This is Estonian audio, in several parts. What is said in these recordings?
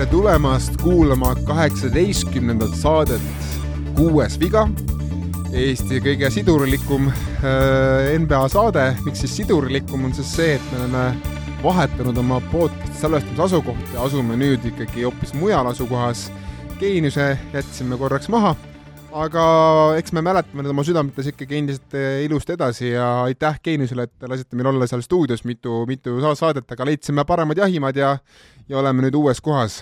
tere tulemast kuulama kaheksateistkümnendat saadet Kuues viga. Eesti kõige sidurlikum äh, NBA saade, miks siis sidurlikum, on siis see, et me oleme vahetanud oma podcast'i salvestamise asukohta ja asume nüüd ikkagi hoopis mujal asukohas. Geeniuse jätsime korraks maha, aga eks me mäletame nüüd oma südametes ikkagi endiselt äh, ilusti edasi ja aitäh Geeniusele, et te lasite meil olla seal stuudios. Mitu, mitu saadet, aga leidsime paremad jahimad ja, ja oleme nüüd uues kohas.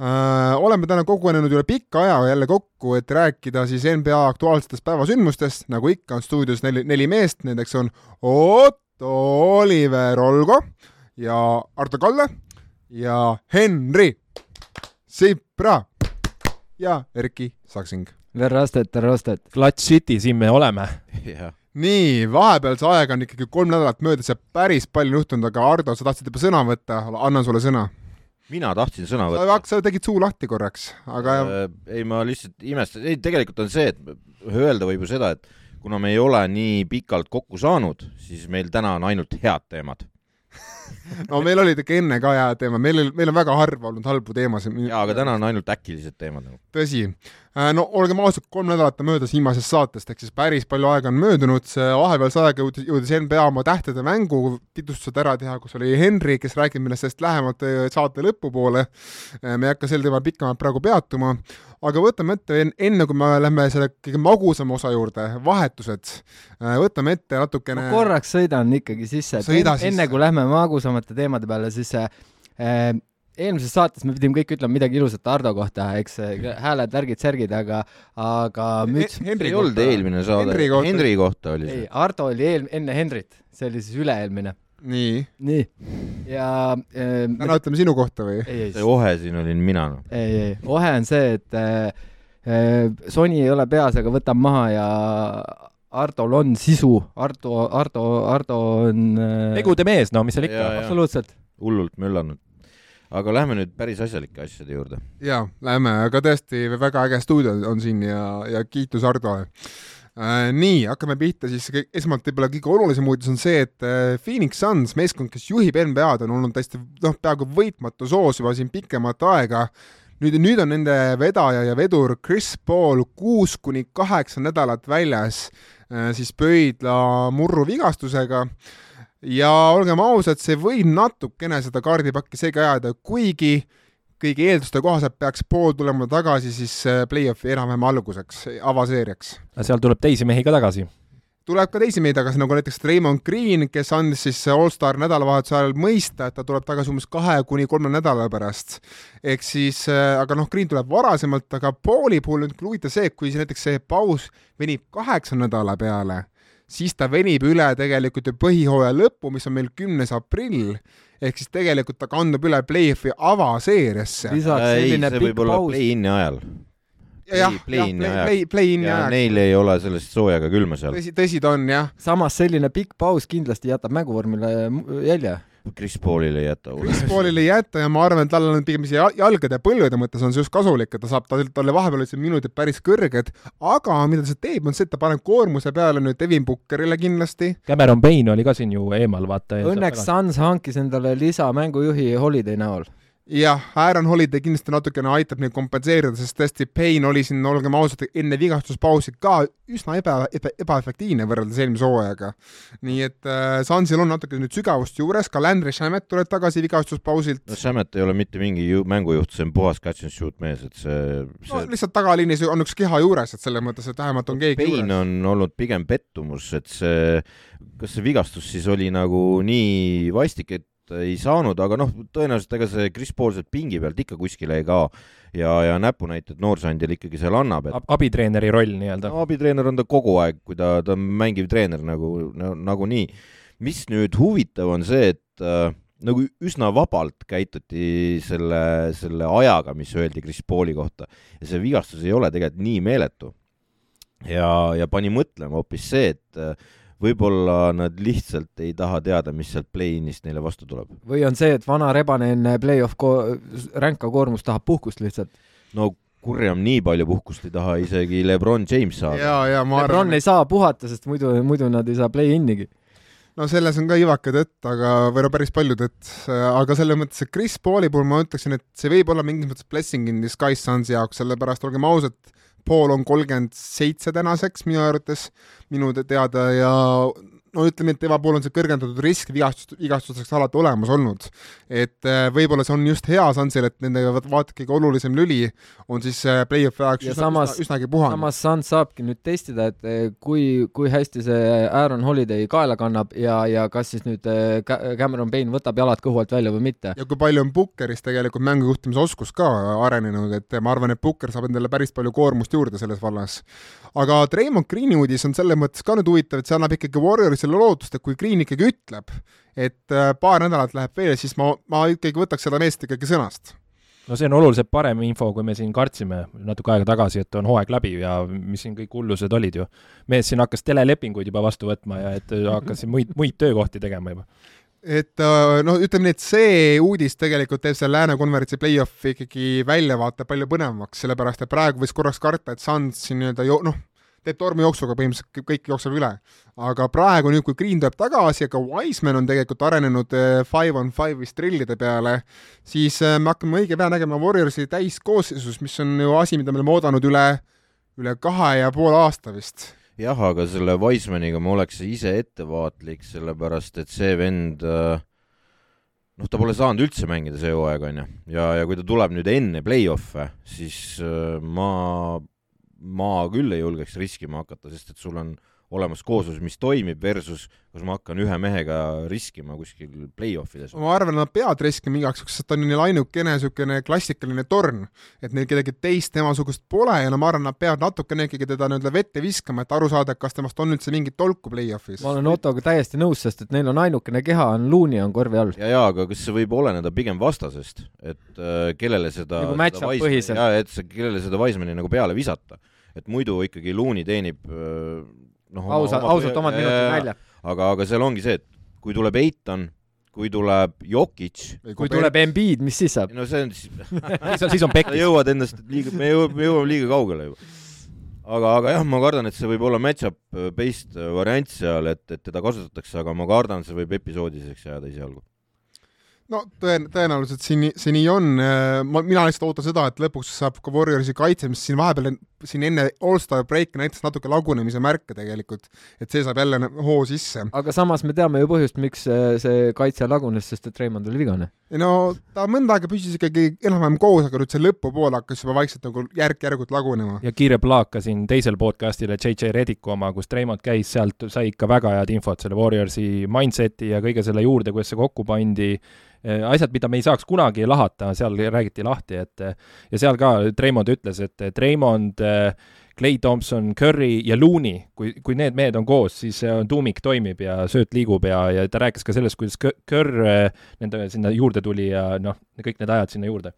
Uh, oleme täna kogunenud üle pika aja jälle kokku, et rääkida siis NBA aktuaalsetest päevasündmustest, nagu ikka on stuudios neli, neli meest, nendeks on Otto Oliver Olgo ja Arto Kalle ja Henri Sipra ja Erki Saksing. Verrastet, terrastet. Clutch City, siin me oleme. nii, vahepealse ajaga on ikkagi kolm nädalat möödas ja päris palju juhtunud, aga Ardo, sa tahtsid juba sõna võtta, annan sulle sõna mina tahtsin sõna võtta. sa, tegid suu lahti korraks, aga äh, ei, ma lihtsalt imestasin, ei tegelikult on see, et öelda võib ju seda, et kuna me ei ole nii pikalt kokku saanud, siis meil täna on ainult head teemad no meil olid ikka enne ka head teemad, meil, meil on väga harva olnud halbu teemasid. jaa, aga täna on ainult äkilised teemad nagu. tõsi. Äh, no olgem ausad, kolm nädalat on möödas viimasest saatest, ehk siis päris palju aega on möödunud, see vahepealse ajaga jõudis, jõudis NBA oma tähtede mängu tutvustused ära teha, kus oli Henri, kes räägib meile sellest lähemalt äh, saate lõpupoole. Äh, me ei hakka sel teemal pikemalt praegu peatuma, aga võtame ette, enne kui me lähme selle kõige magusama osa juurde, vahetused, võtame ette natukene ma korraks sõidan ikkagi sisse, et enne, enne kui lähme magusamate teemade peale, siis äh, eelmises saates me pidime kõik ütlema midagi ilusat Ardo kohta, eks hääled, värgid, särgid, aga, aga müts Henri ei olnud eelmine saade, Henri kohta, oli see. ei, Ardo oli eel-, enne Henrit, see oli siis üle-eelmine. nii. nii. ja äh, täna ütleme sinu kohta või? see Ohe siin olin mina, noh. ei, ei, Ohe on see, et äh, Sony ei ole peas, aga võtab maha ja Hardol on sisu, Hardo, Hardo, Hardo on äh... tegude mees, no mis seal ikka. absoluutselt. hullult möllanud aga lähme nüüd päris asjalike asjade juurde. jaa, lähme, aga tõesti väga äge stuudio on siin ja, ja kiitus Hardole äh,. nii, hakkame pihta siis, esmalt võib-olla kõige olulisem uudis on see, et äh, Phoenix Suns, meeskond, kes juhib NBA-d, on olnud täiesti noh, peaaegu võitmatu soos juba siin pikemat aega nüüd, nüüd on nende vedaja ja vedur Chris Paul kuus kuni kaheksa nädalat väljas äh, siis pöidla murru vigastusega ja olgem ausad, see võib natukene seda kaardipakki segi ajada, kuigi kõigi eelduste kohaselt peaks pool tulema tagasi siis äh, play-off'i enam-vähem alguseks, avaseeriaks. seal tuleb teisi mehi ka tagasi? tuleb ka teisi mehi tagasi, nagu näiteks Raymond Green, kes andis siis allstar nädalavahetuse ajal mõista, et ta tuleb tagasi umbes kahe kuni kolme nädala pärast. ehk siis, äh, aga noh, Green tuleb varasemalt, aga Pauli puhul nüüd huvitav see, et kui näiteks see paus venib kaheksa nädala peale siis ta venib üle tegelikult ju põhihooaja lõppu, mis on meil kümnes aprill, ehk siis tegelikult ta kandub üle play-off'i avaseeriasse. lisaks selline pikk paus. play-in'i ajal jah, jah, play, play-in'i ajal. Neil ei ole sellest sooja ega külma seal. tõsi, tõsi ta on, jah. samas selline pikk paus kindlasti jätab mänguvormile jälje Chris Paulile ei jäta. Chris Paulile ei jäta ja ma arvan, et tal on pigem see jalgade ja põlvede mõttes on see just kasulik, et ta saab, talle vahepeal olid minutid päris kõrged, aga mida ta teeb, on see, et ta paneb koormuse peale nüüd Devin Bookerile kindlasti. Cameron Payne oli ka siin ju eemal, vaata. Õnneks Suns hankis endale lisamängujuhi Holiday näol jah, Aaron Holiday kindlasti natukene aitab neid kompenseerida, sest tõesti Payne oli siin, olgem ausad, enne vigastuspausi ka üsna eba, eba, ebaefektiivne võrreldes eelmise hooajaga. nii et äh, Sansil on natuke nüüd sügavust juures, ka Landry Shamet tuleb tagasi vigastuspausilt. no Shamet ei ole mitte mingi ju, mängujuht, see on puhas catch and shoot mees, et see, see... no lihtsalt tagaliinis on üks keha juures, et selles mõttes, et vähemalt on keegi Payne juures. on olnud pigem pettumus, et see, kas see vigastus siis oli nagu nii vastik, et ei saanud, aga noh, tõenäoliselt ega see Chris Paul sealt pingi pealt ikka kuskile ei kao ja, ja näpunäited noorsandjal ikkagi seal annab et.... abitreeneri roll nii-öelda no,. abitreener on ta kogu aeg, kui ta, ta on mängiv treener nagu, nagunii. mis nüüd huvitav on see, et äh, nagu üsna vabalt käituti selle, selle ajaga, mis öeldi Chris Pauli kohta ja see vigastus ei ole tegelikult nii meeletu. ja, ja pani mõtlema hoopis see, et äh, võib-olla nad lihtsalt ei taha teada, mis sealt play-in'ist neile vastu tuleb. või on see, et vana rebane enne play-off ko-, ränka koormust tahab puhkust lihtsalt? no kurjam, nii palju puhkust ei taha isegi Lebron James saada. Lebron arvan... ei saa puhata, sest muidu, muidu nad ei saa play-in'igi no selles on ka ivaka tõtt, aga, või no päris palju tõtt, aga selles mõttes, et Chris Pauli puhul ma ütleksin, et see võib olla mingis mõttes blessing in disguise Sunsi jaoks, sellepärast olgem ausad, Paul on kolmkümmend seitse tänaseks minu arvates, minu teada ja no ütleme, et tema puhul on see kõrgendatud risk vigastust, vigastusteks alati olemas olnud. et äh, võib-olla see on just hea Sansil, et nendega vaata kõige olulisem lüli on siis äh, play-off'i ajaks üsna, samas, üsna, üsnagi puhanud. samas Sans saabki nüüd testida, et äh, kui, kui hästi see Aaron Holiday kaela kannab ja, ja kas siis nüüd Cameron Payne võtab jalad kõhu alt välja või mitte. ja kui palju on Bookeris tegelikult mängujuhtimise oskus ka arenenud, et ma arvan, et Booker saab endale päris palju koormust juurde selles vallas. aga Treimond Greeni uudis on selles mõttes ka nüüd huvitav, et see annab ikkagi Warriors selle lootust, et kui Green ikkagi ütleb, et äh, paar nädalat läheb veel, siis ma, ma ikkagi võtaks seda meest ikkagi sõnast no see on oluliselt parem info, kui me siin kartsime natuke aega tagasi, et on hooaeg läbi ja mis siin kõik hullused olid ju. mees siin hakkas telelepinguid juba vastu võtma ja et hakkas siin muid, muid töökohti tegema juba. et äh, no ütleme nii, et see uudis tegelikult teeb selle Lääne konverentsi play-off'i ikkagi väljavaate palju põnevamaks, sellepärast et praegu võis korraks karta, et Suns siin nii-öelda jo-, noh, teeb tormijooksuga põhimõtteliselt kõik jookseb üle. aga praegu nüüd, kui Green tuleb tagasi ja ka Wiseman on tegelikult arenenud eh, five on five vist trillide peale, siis eh, me hakkame õige pea nägema Warriorsi täiskoosseisus, mis on ju asi, mida me oleme oodanud üle, üle kahe ja poole aasta vist jah, aga selle Wisemaniga ma oleks ise ettevaatlik, sellepärast et see vend eh, noh, ta pole saanud üldse mängida see hooaeg, on ju, ja, ja kui ta tuleb nüüd enne play-off'e, siis ma ma küll ei julgeks riskima hakata, sest et sul on olemas kooslus, mis toimib, versus kus ma hakkan ühe mehega riskima kuskil play-off ides. ma arvan, nad peavad riskima igaks juhuks, sest ta on ju neil ainukene niisugune klassikaline torn, et neil kedagi teist temasugust pole ja no ma arvan, nad peavad natukene ikkagi teda nii-öelda vette viskama, et aru saada, kas temast on üldse mingit tolku play-off'is. ma olen Ottoga täiesti nõus, sest et neil on ainukene keha, on Looney on korvi all. ja, ja aga kas see võib oleneda pigem vastasest, et äh, kellele seda nagu match-up põhiselt. jaa, et kellele seda Wisemani nagu peale visata et muidu ikkagi Looney teenib noh ausalt, ausalt omad minutid välja. aga, aga seal ongi see, et kui tuleb Eitan, kui tuleb Jokic kui tuleb Embiid, mis siis saab? no see on siis siis on, siis on pekis. jõuad endast liiga, me jõuame, me jõuame liiga kaugele juba. aga, aga jah, ma kardan, et see võib olla match-up based variant seal, et, et teda kasutatakse, aga ma kardan, see võib episoodiliseks jääda esialgu no tõen-, tõenäoliselt siin, see nii on, ma, mina lihtsalt ootan seda, et lõpuks saab ka Warriorsi kaitse, mis siin vahepeal, siin enne Allstar breaki näitas natuke lagunemise märke tegelikult, et see saab jälle hoo sisse. aga samas me teame ju põhjust, miks see kaitse lagunes, sest et Raymond oli vigane. no ta mõnda aega püsis ikkagi enam-vähem koos, aga nüüd see lõpupoole hakkas juba vaikselt nagu järk-järgult lagunema. ja kiire plaak ka siin teisel podcastile, JJ Rediku oma, kus Raymond käis, sealt sai ikka väga head infot selle Warriorsi mindset'i ja kõige selle juurde, kuidas see kokku pandi Äh, asjad, mida me ei saaks kunagi lahata, seal räägiti lahti, et ja seal ka Treimond ütles, et Treimond, Clay Thompson, Curry ja Looney, kui, kui need mehed on koos, siis tuumik toimib ja sööt liigub ja, ja ta rääkis ka sellest, kuidas Curr nende sinna juurde tuli ja noh, kõik need ajad sinna juurde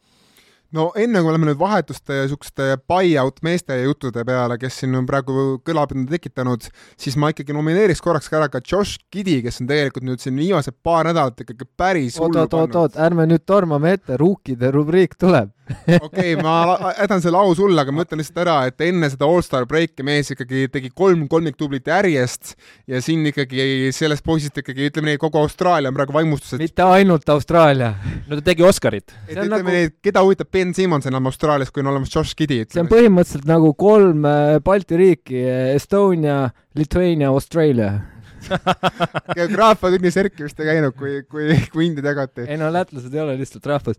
no enne kui oleme nüüd vahetuste ja niisuguste buy-out meeste juttude peale, kes siin on praegu kõlapinda tekitanud, siis ma ikkagi nomineeriks korraks ka ära ka Josh Giddy, kes on tegelikult nüüd siin viimased paar nädalat ikkagi päris oot, oot, oot, oot, ärme nüüd tormame ette, ruukide rubriik tuleb okei okay,, ma jätan selle au sulle, aga ma ütlen lihtsalt ära, et enne seda allstar breaki mees ikkagi tegi kolm kolmiktublit järjest ja siin ikkagi sellest poisist ikkagi ütleme nii, kogu Austraalia on praegu vaimustuses. mitte ainult Austraalia. no ta tegi Oscarit. et ütleme nagu... nii, keda huvitab Ben Simmons enam Austraalias, kui on olemas Josh Giddy. see on põhimõtteliselt nagu kolm äh, Balti riiki, Estonia, Lithuania, Austraalia geograafiatunnis Erki vist ei käinud, kui, kui, kui Indiat jagati. ei no lätlased ei ole lihtsalt rahvus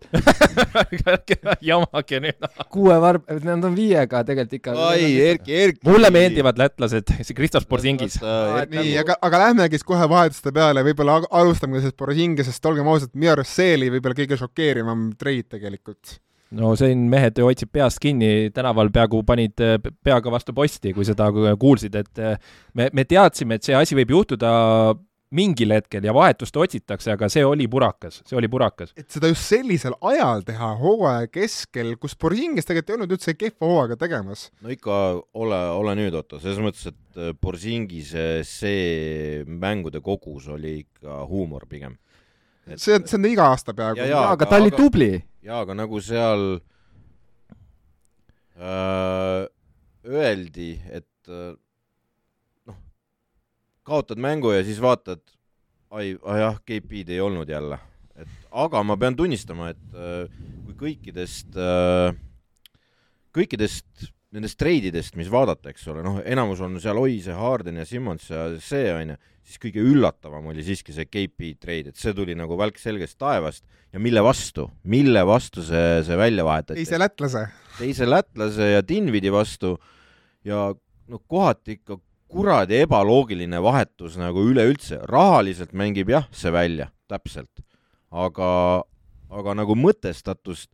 jamage nüüd. kuue varb-, nad on viiega tegelikult ikka. oi, Erki, Erki. mulle meeldivad lätlased, see Kristof Borzingis. nii, aga, aga lähmegi siis kohe vahetuste peale, võib-olla alustame sellest Borzingisest, olgem ausad, minu arust see oli võib-olla kõige šokeerivam treid tegelikult no siin mehed hoidsid peast kinni, tänaval peaaegu panid äh, peaga vastu posti, kui seda kuulsid, et äh, me, me teadsime, et see asi võib juhtuda mingil hetkel ja vahetust otsitakse, aga see oli purakas, see oli purakas. et seda just sellisel ajal teha, hooaja keskel, kus Borzingis tegelikult ei olnud üldse kehva hooaega tegemas. no ikka ole, ole nüüd, Otto, selles mõttes, et äh, Borzingise see mängude kogus oli ikka huumor pigem et.... see on, see on iga aasta peaaegu. aga ta oli aga... tubli jaa, aga nagu seal äh, öeldi, et äh, noh, kaotad mängu ja siis vaatad, ai, jah, KP-d ei olnud jälle, et aga ma pean tunnistama, et äh, kui kõikidest äh,, kõikidest nendest treididest, mis vaadata, eks ole, noh, enamus on seal Oise, Harden ja Simmons ja see, on ju, siis kõige üllatavam oli siiski see KP treid, et see tuli nagu välk selgest taevast ja mille vastu, mille vastu see, see välja vahetati? teise lätlase. teise lätlase ja Dinvidi vastu ja noh, kohati ikka kuradi ebaloogiline vahetus nagu üleüldse, rahaliselt mängib jah, see välja, täpselt, aga, aga nagu mõtestatust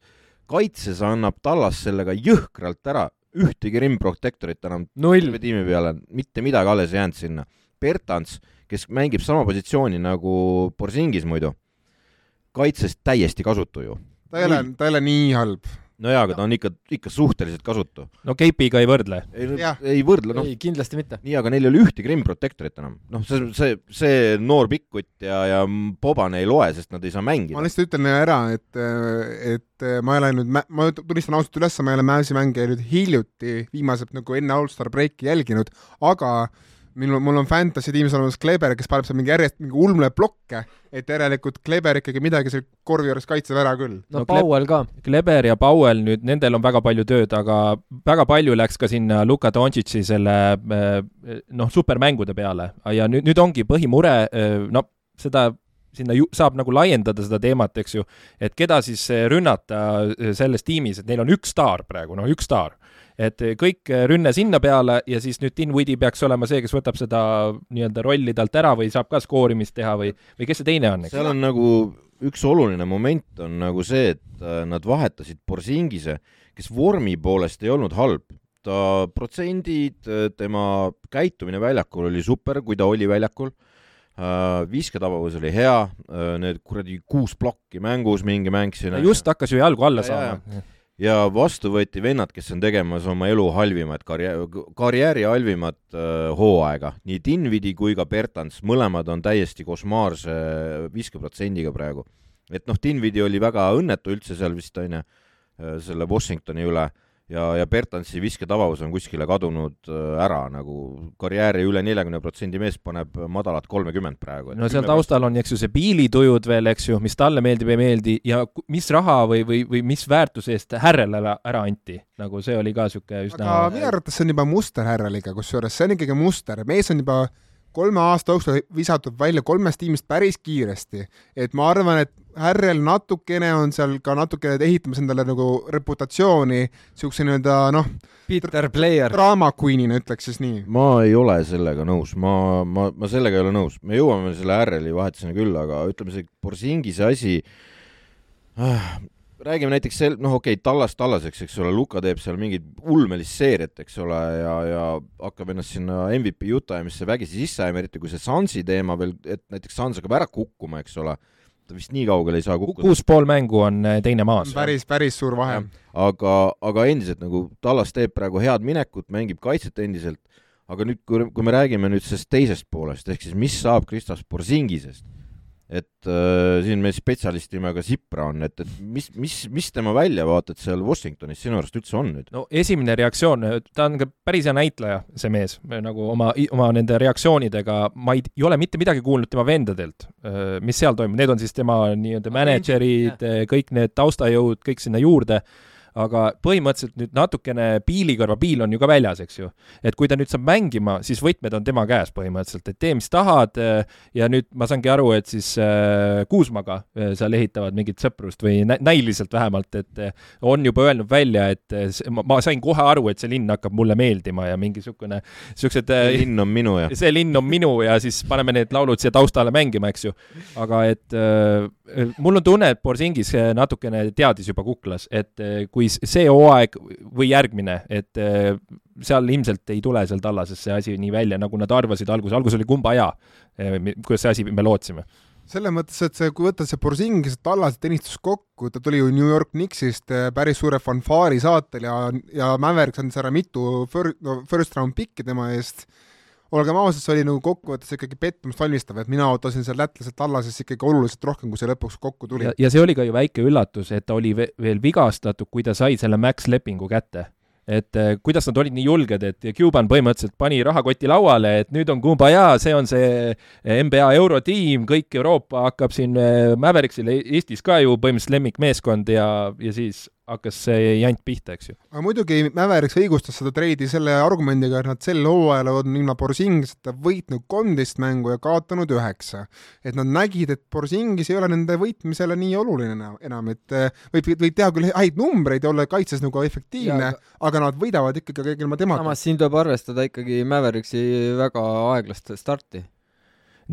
kaitses annab Tallas sellega jõhkralt ära, ühtegi rim protectorit enam null tiimi peale, mitte midagi alles ei jäänud sinna. Bertans, kes mängib sama positsiooni nagu Borsingis muidu, kaitses täiesti kasutu ju. ta ei ole, ta ei ole nii halb no jaa, aga ta on ikka, ikka suhteliselt kasutu. no Keipiga ei võrdle? ei, ei võrdle, noh. ei, kindlasti mitte. nii, aga neil ei ole ühtegi rim protectorit enam. noh, see, see, see noor pikkutt ja, ja Boban ei loe, sest nad ei saa mängida. ma lihtsalt ütlen ära, et, et ma ei ole nüüd, ma tunnistan ausalt üles, ma ei ole Mavsi mänge nüüd hiljuti, viimased nagu enne All-Star breaki jälginud, aga äh, minul, mul on fantasy tiimis olemas Kleber, kes paneb seal mingi järjest mingi ulme blokke, et järelikult Kleber ikkagi midagi seal korvi juures kaitseb ära küll. no, no Powell ka. Kleber ja Powell nüüd, nendel on väga palju tööd, aga väga palju läks ka sinna Luka Dontšitši selle eh, noh, supermängude peale ja nüüd, nüüd ongi põhimure, eh, no seda sinna ju saab nagu laiendada seda teemat, eks ju, et keda siis rünnata eh, selles tiimis, et neil on üks staar praegu, noh, üks staar et kõik rünne sinna peale ja siis nüüd Dinwiddie peaks olema see, kes võtab seda nii-öelda rolli talt ära või saab ka skoorimist teha või, või kes see teine on, seal on nagu üks oluline moment on nagu see, et äh, nad vahetasid Borsingise, kes vormi poolest ei olnud halb, ta protsendid, äh, tema käitumine väljakul oli super, kui ta oli väljakul. Uh, visketabavus oli hea need kuradi kuus plokki mängus, mingi mäng siin. just hakkas ju jalgu alla saama ja vastu võeti vennad, kes on tegemas oma elu halvimat karjääri, karjääri halvimat äh, hooaega. nii Dinvidi kui ka Bertans, mõlemad on täiesti košmaarse viskeprotsendiga praegu. et noh, Dinvidi oli väga õnnetu üldse seal vist, on ju, äh, selle Washingtoni üle ja, ja Bertansi visketabavus on kuskile kadunud äh, ära, nagu karjääri üle neljakümne protsendi mees paneb madalat kolmekümmend praegu. no seal taustal on, eks ju, see piilitujud veel, eks ju, mis talle meeldib, ei meeldi ja mis raha või, või, või mis väärtuse eest Härrele ära anti, nagu see oli ka niisugune üsna aga minu arvates see on juba muster Härreliga, kusjuures see on ikkagi muster, mees on juba kolme aasta jooksul visatud välja kolmest tiimist päris kiiresti. et ma arvan, et Härrel natukene on seal ka natukene ehitamas endale nagu reputatsiooni niisuguse nii-öelda noh, Peter Player. draama queen'ina, ütleks siis nii. ma ei ole sellega nõus, ma, ma, ma sellega ei ole nõus, me jõuame selle Härreli vahetuseni küll, aga ütleme, see Borsingise asi äh, räägime näiteks sel-, noh, okei okay,, Tallas Tallaseks, eks ole, Luka teeb seal mingit ulmelist seeriat, eks ole, ja, ja hakkab ennast sinna MVP jutuajamisse vägisi sisse ajama, eriti kui see Sansi teema veel, et näiteks Sans hakkab ära kukkuma, eks ole, ta vist nii kaugele ei saa kukkuda. kuus pool mängu on äh, teine maas. päris, päris suur vahe. aga, aga endiselt nagu Tallas teeb praegu head minekut, mängib kaitset endiselt, aga nüüd, kui, kui me räägime nüüd sellest teisest poolest, ehk siis mis saab Kristas Borzingisest et äh, siin meil spetsialist nimega Sipra on, et, et mis, mis, mis tema väljavaated seal Washingtonis sinu arust üldse on nüüd? no esimene reaktsioon, ta on ka päris hea näitleja, see mees, nagu oma, oma nende reaktsioonidega, ma ei, ei ole mitte midagi kuulnud tema vendadelt, äh, mis seal toimub, need on siis tema nii-öelda mänedžerid, kõik need taustajõud, kõik sinna juurde aga põhimõtteliselt nüüd natukene piilikõrva, piil on ju ka väljas, eks ju. et kui ta nüüd saab mängima, siis võtmed on tema käes põhimõtteliselt, et tee, mis tahad äh, ja nüüd ma saangi aru, et siis äh, Kuusmaga äh, seal ehitavad mingit sõprust või nä näiliselt vähemalt, et on juba öelnud välja, et ma, sain kohe aru, et see linn hakkab mulle meeldima ja mingi niisugune, niisugused see linn on minu ja see linn on minu ja siis paneme need laulud siia taustale mängima, eks ju. aga et mul on tunne, et Borsingis natukene teadis juba kuklas, et kui kui see hooaeg või järgmine, et äh, seal ilmselt ei tule seal Tallases see asi nii välja, nagu nad arvasid alguses, alguses oli kumba hea, äh, kuidas see asi, me lootsime. Selles mõttes, et see, kui võtta see Borzingis Tallase teenistus kokku, ta tuli ju New York Knicksist äh, päris suure fanfaari saatel ja, ja Mavericks andis ära mitu first, no first round pick'i tema eest olgem ausad, see oli nagu kokkuvõttes ikkagi pettumust valmistav, et mina ootasin seal lätlaselt Tallases ikkagi oluliselt rohkem, kui see lõpuks kokku tuli. ja see oli ka ju väike üllatus, et ta oli veel vigastatud, kui ta sai selle max lepingu kätte et äh, kuidas nad olid nii julged, et Cuban põhimõtteliselt pani rahakoti lauale, et nüüd on Kumbaya, see on see NBA eurotiim, kõik Euroopa hakkab siin Mavericksile, Eestis ka ju põhimõtteliselt lemmikmeeskond ja, ja siis hakkas see jant pihta, eks ju. aga muidugi Mavericks õigustas seda treidi selle argumendiga, et nad sel hooajal on ilma Borsingiseta võitnud kolmteist mängu ja kaotanud üheksa. et nad nägid, et Borsingis ei ole nende võitmisele nii oluline enam, et eh, võib, võib teha küll häid numbreid ja olla kaitses nagu efektiivne, aga nad võidavad ikkagi kõige ilma temaga. samas siin tuleb arvestada ikkagi Mavericksi väga aeglast starti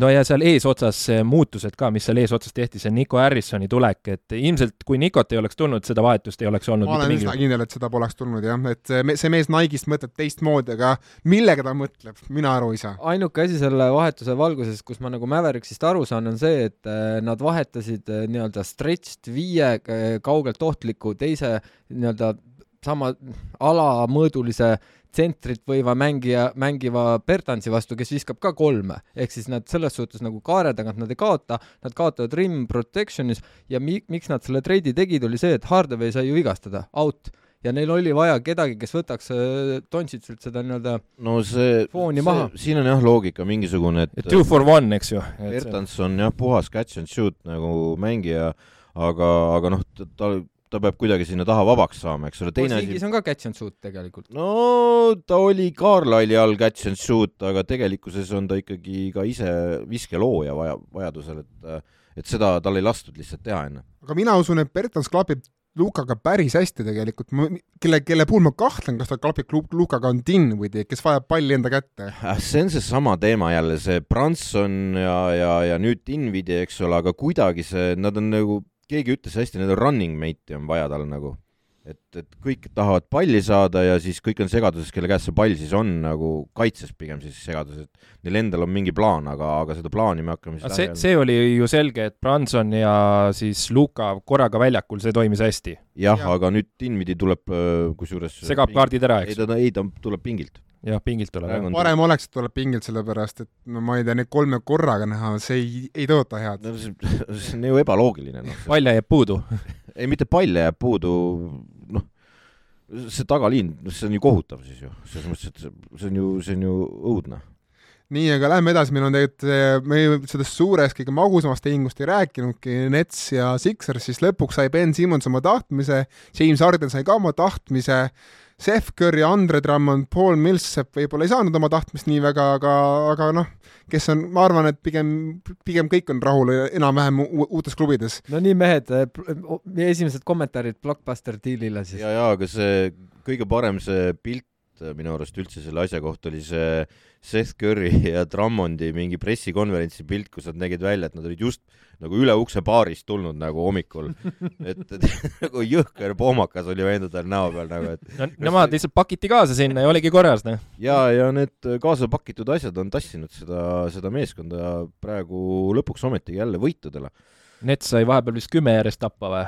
no ja seal eesotsas muutused ka, mis seal eesotsas tehti, see Nico Harrisoni tulek, et ilmselt kui Nikot ei oleks tulnud, seda vahetust ei oleks olnud. ma olen üsna kindel, et seda poleks tulnud jah, et see mees Nike'ist mõtleb teistmoodi, aga millega ta mõtleb, mina aru ei saa. ainuke asi selle vahetuse valguses, kus ma nagu Mavericksist aru saan, on see, et äh, nad vahetasid äh, nii-öelda stretched viie kaugelt ohtliku teise nii-öelda sama alamõõdulise tsentrit võiva mängija, mängiva Bertansi vastu, kes viskab ka kolme. ehk siis nad selles suhtes nagu kaare tagant nad ei kaota, nad kaotavad rim protection'is ja mi-, miks nad selle treidi tegid, oli see, et Hardaway sai ju vigastada, out ja neil oli vaja kedagi, kes võtaks äh, Dončitsilt seda nii-öelda no see, fooni maha. siin on jah loogika mingisugune, et two for one, eks ju. Bertans on jah, puhas catch and shoot nagu mängija, aga, aga noh, ta ta peab kuidagi sinna taha vabaks saama, eks ole, teine asi on ka catch and shoot tegelikult. no ta oli Carlisle'i all catch and shoot, aga tegelikkuses on ta ikkagi ka ise viskelooja vaja, vajadusel, et et seda tal ei lastud lihtsalt teha enne. aga mina usun, et Bertans klapib Lukaga päris hästi tegelikult, kelle, kelle puhul ma kahtlen, kas ta klapib Lukaga on Dinwiddie, kes vajab palli enda kätte. Äh, see on seesama teema jälle, see Branson ja, ja, ja nüüd Dinwiddie, eks ole, aga kuidagi see, nad on nagu keegi ütles hästi, need on running mate'i on vaja tal nagu. et, et kõik tahavad palli saada ja siis kõik on segaduses, kelle käes see pall siis on, nagu kaitses pigem siis segaduses, et neil endal on mingi plaan, aga, aga seda plaani me hakkame siis see, see oli ju selge, et Branson ja siis Luka korraga väljakul, see toimis hästi. jah ja., aga nüüd Dinvidi tuleb äh, kusjuures segab kaardid ära, eks? ei, ta, ei, ta tuleb pingilt jah, pingilt tuleb parem oleks, et tuleb pingilt, sellepärast et no ma ei tea, neid kolme korraga näha, see ei, ei tõota head. No,. see on ju ebaloogiline no.. palja jääb puudu. Ei, mitte palja jääb puudu, noh, see tagaliin, noh, see on ju kohutav siis ju, selles mõttes, et see, see on ju, see on ju õudne. Nii, aga lähme edasi, meil on tegelikult, me sellest suurest kõige magusamast tehingust ei rääkinudki, Nets ja Sixers, siis lõpuks sai Ben Simmons oma tahtmise, James Harden sai ka oma tahtmise Seth Curry, Andre Drummond, Paul Millsap võib-olla ei saanud oma tahtmist nii väga, aga, aga noh, kes on, ma arvan, et pigem, pigem kõik on rahul enam-vähem uutes klubides. no nii, mehed, esimesed kommentaarid Blockbuster diilile siis. ja, ja aga see kõige parem see pilt minu arust üldse selle asja kohta oli see Seth Curry ja Drummondi mingi pressikonverentsi pilt, kus nad nägid välja, et nad olid just nagu üle ukse baarist tulnud nagu hommikul. et, et nagu jõhker pohmakas oli vendadel näo peal nagu, et no, nemad lihtsalt pakiti kaasa sinna ja oligi korras, noh. ja, ja need kaasa pakitud asjad on tassinud seda, seda meeskonda praegu lõpuks ometigi jälle võitudele Nets sai vahepeal vist kümme järjest tappa või?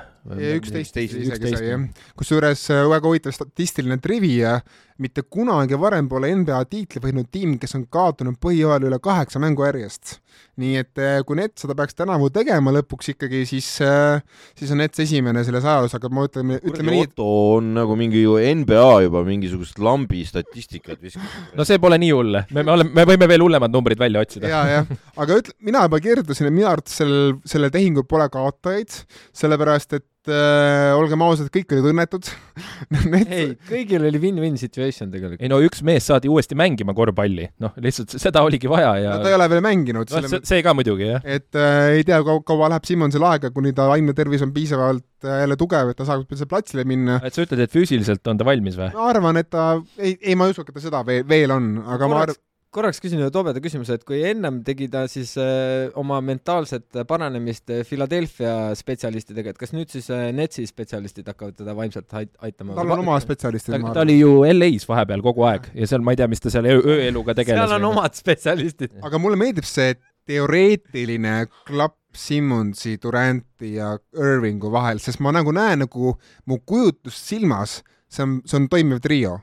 üksteist isegi sai jah. kusjuures äh, väga huvitav statistiline trivia, mitte kunagi varem pole NBA tiitli võitnud tiim, kes on kaotanud põhijooajal üle kaheksa mängu järjest nii et eh, kui Nets seda peaks tänavu tegema lõpuks ikkagi, siis, eh, siis on Nets esimene selles ajaloos, aga ma ütleme, ütleme nii, Otto on nagu mingi ju NBA juba mingisugust lambi statistikat viskanud. no see pole nii hull, me, me oleme, me võime veel hullemad numbrid välja otsida. ja, jah, aga ütle, mina juba kirjutasin, et minu arvates sellel, sellel tehingul pole kaotajaid, sellepärast et äh, olgem ausad, kõik olid õnnetud Need... ei, kõigil oli win-win situation tegelikult. ei no üks mees saadi uuesti mängima korvpalli, noh, lihtsalt seda oligi vaja ja no ta ei ole veel mänginud no,. See, see ka muidugi, jah. et äh, ei tea, kaua, kaua läheb Simmonsel aega, kuni ta vaimne tervis on piisavalt äh, jälle tugev, et ta saab üldse platsile minna. et sa ütled, et füüsiliselt on ta valmis või? ma arvan, et ta, ei, ei ma ei usu, et ta seda veel, veel on, aga Korraks... ma arvan korraks küsin ühe tobeda küsimuse, et kui ennem tegi ta siis äh, oma mentaalset paranemist äh, Philadelphia spetsialistidega, et kas nüüd siis äh, Netsi spetsialistid hakkavad teda vaimselt ait aitama? tal on oma spetsialistid. ta, ta oli ju LA-s vahepeal kogu aeg ja seal ma ei tea, mis ta seal ööeluga tegeles. seal on omad spetsialistid. aga mulle meeldib see teoreetiline klapp Simmonsi, Duranti ja Irvingu vahel, sest ma nagu näen nagu mu kujutust silmas, see on, see on toimiv trio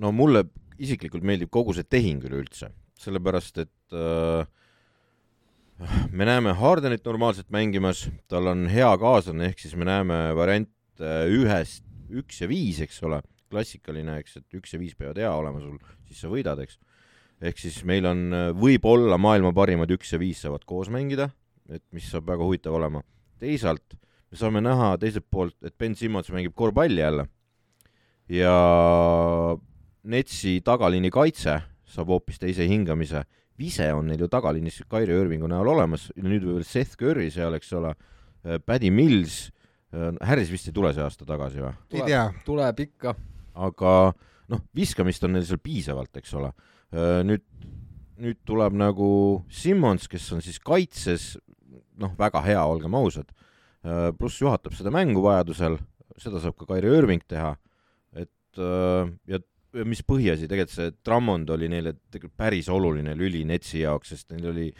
no mulle isiklikult meeldib kogu see tehing üleüldse, sellepärast et äh, me näeme Hardenit normaalselt mängimas, tal on hea kaaslane, ehk siis me näeme variante ühest, üks ja viis, eks ole, klassikaline, eks, et üks ja viis peavad hea olema sul, siis sa võidad, eks. ehk siis meil on, võib-olla maailma parimad üks ja viis saavad koos mängida, et mis saab väga huvitav olema. teisalt me saame näha teiselt poolt, et Ben Simmons mängib korvpalli jälle ja Netsi tagaliini kaitse saab hoopis teise hingamise. Vise on neil ju tagaliinis Kairi Irvingu näol olemas, nüüd veel Seth Curry seal, eks ole, Paddy Mills, Harris vist ei tule see aasta tagasi või? ei tea. tuleb ikka. aga noh, viskamist on neil seal piisavalt, eks ole. nüüd, nüüd tuleb nagu Simmons, kes on siis kaitses, noh, väga hea, olgem ausad, pluss juhatab seda mängu vajadusel, seda saab ka Kairi Irving teha, et ja mis põhiasi, tegelikult see Drummond oli neile tegelikult päris oluline lüli Netsi jaoks, sest neil oli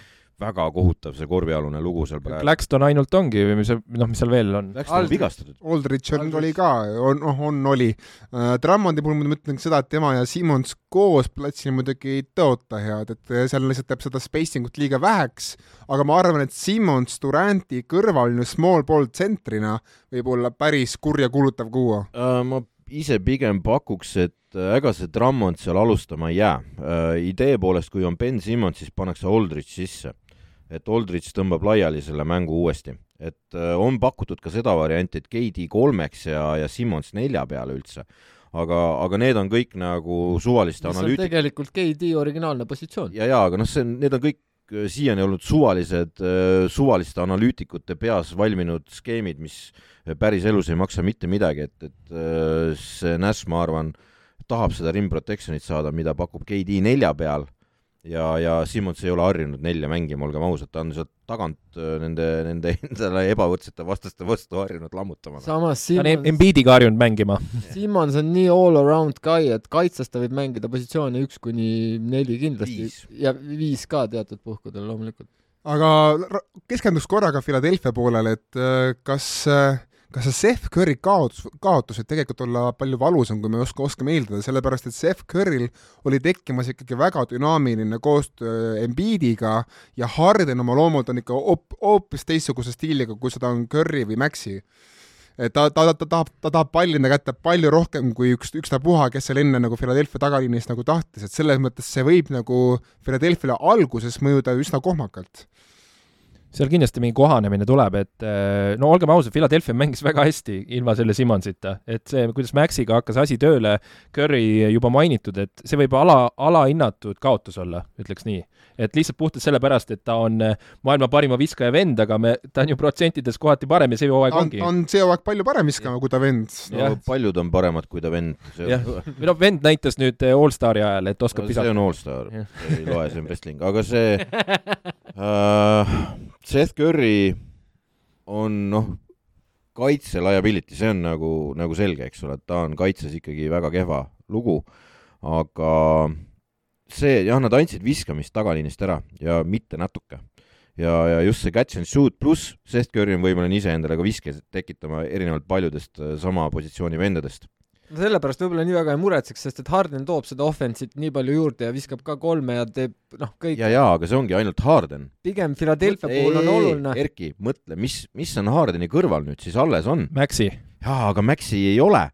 väga kohutav see korvialune lugu seal praegu. Claxton ainult ongi või mis noh, mis seal veel on? Claxton on vigastatud. Aldrich on, oli ka, on, noh, on, oli uh,. Drummondi puhul ma ütlen seda, et tema ja Simmons koos platsil muidugi ei tõota head, et seal lihtsalt jääb seda spacing ut liiga väheks, aga ma arvan, et Simmons Duranti kõrvaline small ball tsentrina võib olla päris kurjakuulutav kuua uh,. ma ise pigem pakuks, et äh, ega see Drummond seal alustama ei jää. Äh, idee poolest, kui on Ben Simmons, siis pannakse Aldrich sisse. et Aldrich tõmbab laiali selle mängu uuesti. et äh, on pakutud ka seda varianti, et KD kolmeks ja, ja Simmons nelja peale üldse. aga, aga need on kõik nagu suvaliste analüütik-. tegelikult KD originaalne positsioon. ja, ja aga noh, see, need on kõik siiani olnud suvalised, suvaliste analüütikute peas valminud skeemid, mis päriselus ei maksa mitte midagi, et, et äh, see Nash, ma arvan, tahab seda rim protection'it saada, mida pakub KD nelja peal. Ja, ja Simmons ei ole harjunud nelja mängima, olgem ausad, ta on sealt tagant äh, nende, nende endale ebavõrdsete vastaste vastu harjunud lammutama. samas Simmons ta on Embiidiga harjunud mängima. Simmons on nii all around guy, et kaitses ta võib mängida positsioone üks kuni neli kindlasti viis. ja viis ka teatud puhkudel loomulikult. aga keskenduks korra ka Philadelphia poolele, et äh, kas äh, kas see Seth Curry kaotus, kaotus võib tegelikult olla palju valusam, kui me oska, oskame eeldada, sellepärast et Seth Curryl oli tekkimas ikkagi väga dünaamiline koostöö Embiidiga ja Harden oma loomult on ikka hoop-, hoopis teistsuguse stiiliga, kui seda on Curry või Maxi. Et ta, ta, ta tahab, ta tahab palli enda kätte palju rohkem kui üks, ükstapuha, kes seal enne nagu Philadelphia tagaliinis nagu tahtis, et selles mõttes see võib nagu Philadelphia'le alguses mõjuda üsna kohmakalt seal kindlasti mingi kohanemine tuleb, et eh, no olgem ausad, Philadelphia mängis väga hästi ilma selle Simmonsita, et see, kuidas Maxiga hakkas asi tööle, Curry juba mainitud, et see võib ala, alahinnatud kaotus olla, ütleks nii. et lihtsalt puhtalt sellepärast, et ta on eh, maailma parima viskaja vend, aga me, ta on ju protsentides kohati parem ja see hooaeg on, ongi. on see hooaeg palju parem viskama kui ta vend. no paljud on paremad kui ta vend. või noh, vend näitas nüüd eh, Allstari ajal, et oskab no, visata. see on Allstar, ei loe, see on wrestling, aga see uh, Seth Curry on noh, kaitse liability, see on nagu, nagu selge, eks ole, et ta on kaitses ikkagi väga kehva lugu, aga see, jah, nad andsid viskamist tagaliinist ära ja mitte natuke. ja, ja just see catch and shoot pluss Seth Curry on võimeline iseendale ka viske tekitama erinevalt paljudest äh, sama positsiooni vendadest sellepärast võib-olla nii väga ei muretseks, sest et Harden toob seda offense'it nii palju juurde ja viskab ka kolme ja teeb noh, kõik. ja, ja aga see ongi ainult Harden. pigem Philadelphia puhul on oluline. Erki, mõtle, mis, mis on Hardeni kõrval nüüd siis alles on? Maxi. jaa, aga Maxi ei ole.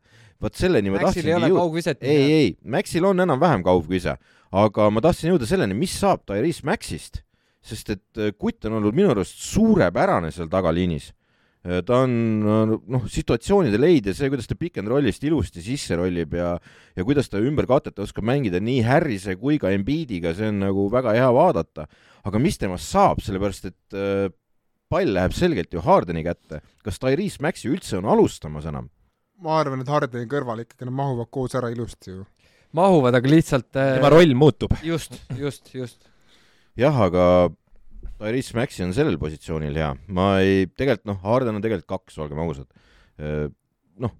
vot selleni ma Maxil tahtsingi jõuda. ei, ei, Maxil on enam-vähem kaugvise, aga ma tahtsin jõuda selleni, mis saab Tyrese Maxist, sest et äh, kutt on olnud minu arust suurepärane seal tagaliinis ta on noh, situatsioonide leidja, see, kuidas ta pick and roll'ist ilusti sisse rollib ja ja kuidas ta ümber katete oskab mängida nii Harrise kui ka Embiidiga, see on nagu väga hea vaadata. aga mis temast saab, sellepärast et äh, pall läheb selgelt ju Hardeni kätte. kas Tyrese Maxi üldse on alustamas enam? ma arvan, et Hardeni kõrval ikkagi nad mahuvad koos ära ilusti ju. mahuvad, aga lihtsalt äh, tema roll muutub. just, just, just. jah, aga Tyrese Maxi on sellel positsioonil hea, ma ei, tegelikult noh, Harden on tegelikult kaks, olgem ausad. noh,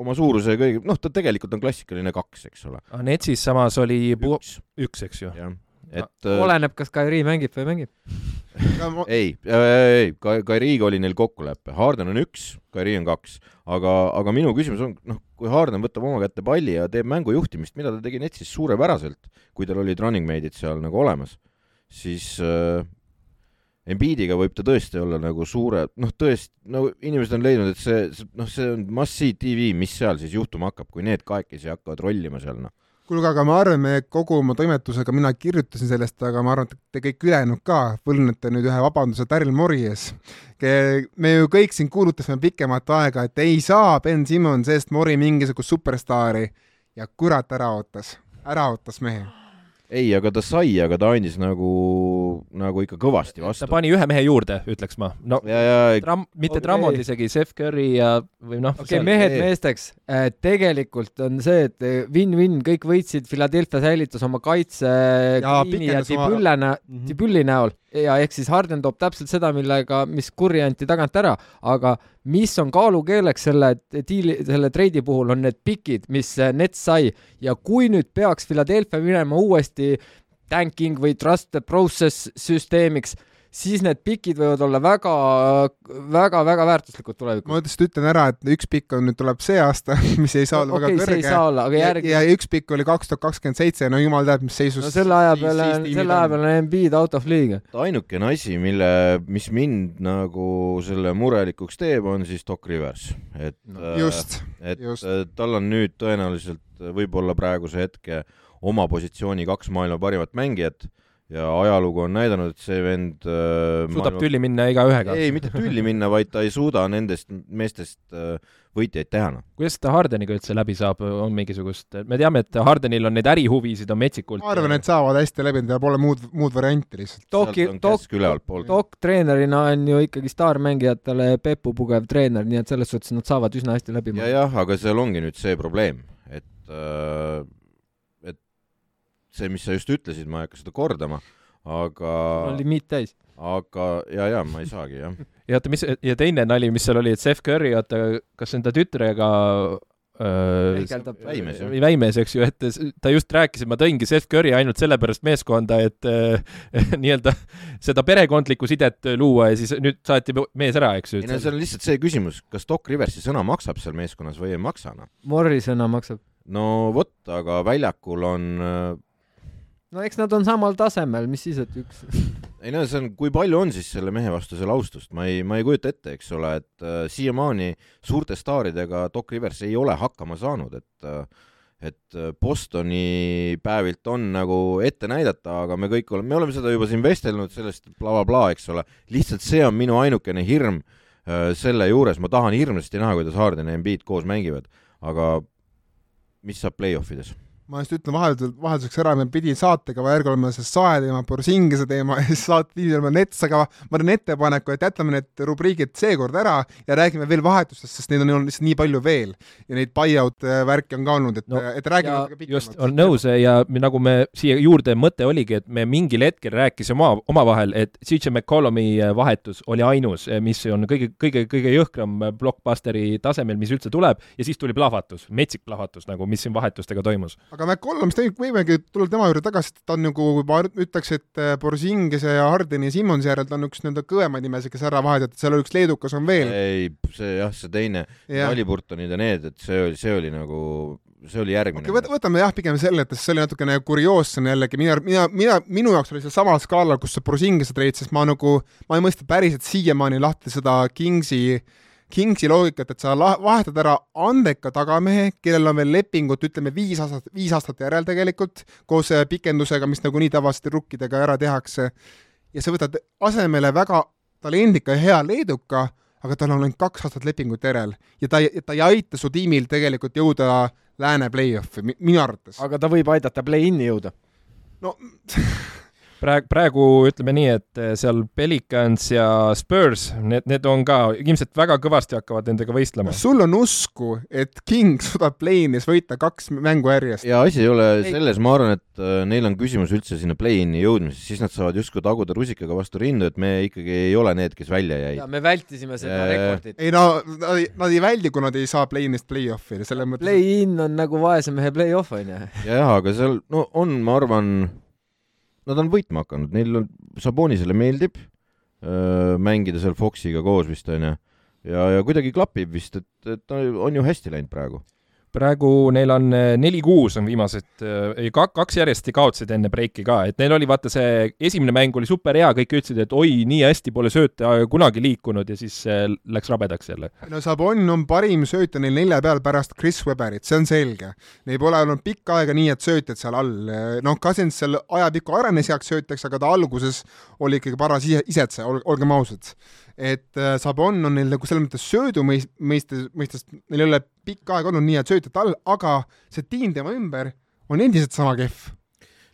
oma suuruse kõige, noh, ta tegelikult on klassikaline kaks, eks ole. Netsis samas oli üks, üks, eks ju. jah, et oleneb, kas Kairi mängib või ei mängi. Ei, ei, Kairiga oli neil kokkulepe, Harden on üks, Kairi on kaks, aga, aga minu küsimus on, noh, kui Harden võtab oma kätte palli ja teeb mängu juhtimist, mida ta tegi Netsis suurepäraselt, kui tal olid running mate'id seal nagu olemas, siis äh, Embiidiga võib ta tõesti olla nagu suure, noh, tõesti, no inimesed on leidnud, et see, see, noh, see on must-see tv, mis seal siis juhtuma hakkab, kui need kahekesi hakkavad rollima seal, noh. kuulge, aga ma arvan, me kogu oma toimetusega, mina kirjutasin sellest, aga ma arvan, et te kõik ülejäänud ka võlgnete nüüd ühe vabanduse Daryl Mori ees. me ju kõik siin kuulutasime pikemat aega, et ei saa Ben Simmons eest Mori mingisugust superstaari ja kurat ära ootas, ära ootas mehe ei, aga ta sai, aga ta andis nagu, nagu ikka kõvasti vastu. ta pani ühe mehe juurde, ütleks ma. no ja, ja, tram-, mitte okay. Drummond isegi, Steph Curry ja või noh. okei okay,, mehed ei. meesteks äh,, tegelikult on see, et win-win, kõik võitsid, Philadelphia säilitas oma kaitse Green'i ja Tibülle nä-, mhm. Tibülli näol ja ehk siis Harden toob täpselt seda, millega, mis kurja anti tagant ära, aga mis on kaalukeeleks selle diili, selle treidi puhul, on need pikid, mis Nets sai ja kui nüüd peaks Philadelphia minema uuesti tanking või trust the process süsteemiks siis need pikid võivad olla väga, väga, väga väärtuslikud tulevikus. ma lihtsalt ütlen ära, et üks pikk on nüüd tuleb see aasta, mis ei saa olla okay, väga kõrge. Olla, aga järgi... ja, ja üks pikk oli kaks tuhat kakskümmend seitse, no jumal teab, mis seisus. no selle aja peale, selle aja peale on Embiid out of league. ainukene asi, mille, mis mind nagu selle murelikuks teeb, on siis Doc Rivers, et no, just, et just. tal on nüüd tõenäoliselt võib-olla praeguse hetke oma positsiooni kaks maailma parimat mängijat ja ajalugu on näidanud, et see vend äh, suudab maailma... tülli minna igaühega. ei, mitte tülli minna, vaid ta ei suuda nendest meestest äh, võitjaid teha, noh. kuidas ta Hardeniga üldse läbi saab, on mingisugust, me teame, et Hardenil on neid ärihuvisid on metsikult. ma arvan, et saavad hästi läbi, tal pole muud, muud varianti lihtsalt. Doki, Dok, Dok treenerina on ju ikkagi staarmängijatele Pepu pugev treener, nii et selles suhtes nad saavad üsna hästi läbi. ja jah, aga seal ongi nüüd see probleem, et äh, see, mis sa just ütlesid, ma ei hakka seda kordama, aga on limiit täis. aga, ja, ja ma ei saagi, jah. ja oota, mis, ja teine nali, mis seal oli, et Steph Curry, oota, kas enda tütrega väimees, väimees, eks ju, et ta just rääkis, et ma tõingi Steph Curry ainult sellepärast meeskonda, et äh, nii-öelda seda perekondlikku sidet luua ja siis nüüd saati mees ära, eks ju. ei no see on lihtsalt see küsimus, kas Doc Riversi sõna maksab seal meeskonnas või ei maksa, noh. Morri sõna maksab. no vot, aga väljakul on no eks nad on samal tasemel, mis siis, et üks ei no see on, kui palju on siis selle mehe vastu seal austust, ma ei, ma ei kujuta ette, eks ole, et äh, siiamaani suurte staaridega Doc Rivers ei ole hakkama saanud, et äh, et äh, Bostoni päevilt on nagu ette näidata, aga me kõik oleme, me oleme seda juba siin vestelnud, sellest blablabla bla, bla, eks ole, lihtsalt see on minu ainukene hirm äh, selle juures, ma tahan hirmsasti näha, kuidas Harden ja Embiid koos mängivad, aga mis saab play-off ides ma just ütlen vahelduseks, vahelduseks ära, me pidin saatega järgi olema see sae teema, Borsingise teema ja siis saate pidi olema Nets, aga ma teen ettepaneku, et jätame need rubriigid seekord ära ja räägime veel vahetustest, sest neid on, on lihtsalt nii palju veel. ja neid buy-out äh, värki on ka olnud, et no,, et räägime just, on nõus ja nagu me siia juurde mõte oligi, et me mingil hetkel rääkisime oma, omavahel, et CJ McCollumi äh, vahetus oli ainus, äh, mis on kõige, kõige, kõige jõhkram blockbusteri tasemel, mis üldse tuleb. Ja siis tuli plahvatus, metsik plahvatus nagu, mis siin vahetustega toimus aga McCollum, siis võimegi tulla tema juurde tagasi, ta on nagu, ma ütleks, et äh, Borzingise ja Hardeni ja Simmons järel ta on üks nii-öelda kõvemaid nimesid, kes ära vahetati, seal oli üks leedukas on veel. ei, see jah, see teine, Aliburtonid ja need, et see oli, see oli nagu see oli järgmine okay,. võtame jah, pigem selle, et see oli natukene kurioossem jällegi, mina, mina, mina, minu jaoks oli see samal skaalal, kus see Borzingise treid, sest ma nagu, ma ei mõista päriselt siiamaani lahti seda Kingsi äh, Kingsi loogikat, et sa vahetad ära andeka tagamehe, kellel on veel lepingut, ütleme viis aastat, viis aastat järel tegelikult, koos äh, pikendusega, mis nagunii tavaliselt rukkidega ära tehakse, ja sa võtad asemele väga talendika ja hea leeduka, aga tal on ainult kaks aastat lepingut järel ja ta ta ei aita su tiimil tegelikult jõuda lääne play-off'i, minu arvates. aga ta võib aidata play-in'i jõuda? no praegu, praegu ütleme nii, et eh, seal Pelicans ja Spurs, need, need on ka ilmselt väga kõvasti hakkavad nendega võistlema. sul on usku, et King suudab play-in'is võita kaks mängu järjest? ja asi ei ole selles, ma arvan, et eh, neil on küsimus üldse sinna play-in'i jõudmises, siis nad saavad justkui taguda rusikaga vastu rindu, et me ikkagi ei ole need, kes välja jäid. me vältisime seda ja, rekordit. ei no nad ei, nad ei väldi, kui nad ei saa play-in'ist play-off'i, selles mõttes. Play-in on nagu vaese mehe play-off on ju. jah, aga seal no on, ma arvan nad on võitma hakanud, neil on, Sabonisele meeldib öö, mängida seal Foxiga koos vist, on ju, ja, ja kuidagi klapib vist, et, et on ju hästi läinud praegu praegu neil on äh, neli-kuus on viimased, äh, ei kaks järjest kaotasid enne breiki ka, et neil oli vaata see esimene mäng oli super hea, kõik ütlesid, et oi, nii hästi pole sööte kunagi liikunud ja siis läks rabedaks jälle. no Sabon on parim söötja neil nelja peal pärast Chris Webberit, see on selge. Neil pole olnud pikka aega nii, et söötjad seal all, noh, Cousins seal ajapikku arenes heaks söötjaks, aga ta alguses oli ikkagi paras isetseja, olgem ausad et äh, Sabon on neil nagu selles mõttes söödu mõist-, mõistes, mõistes, neil ei ole pikka aega olnud nii head söötjat all, aga see tiim tema ümber on endiselt sama kehv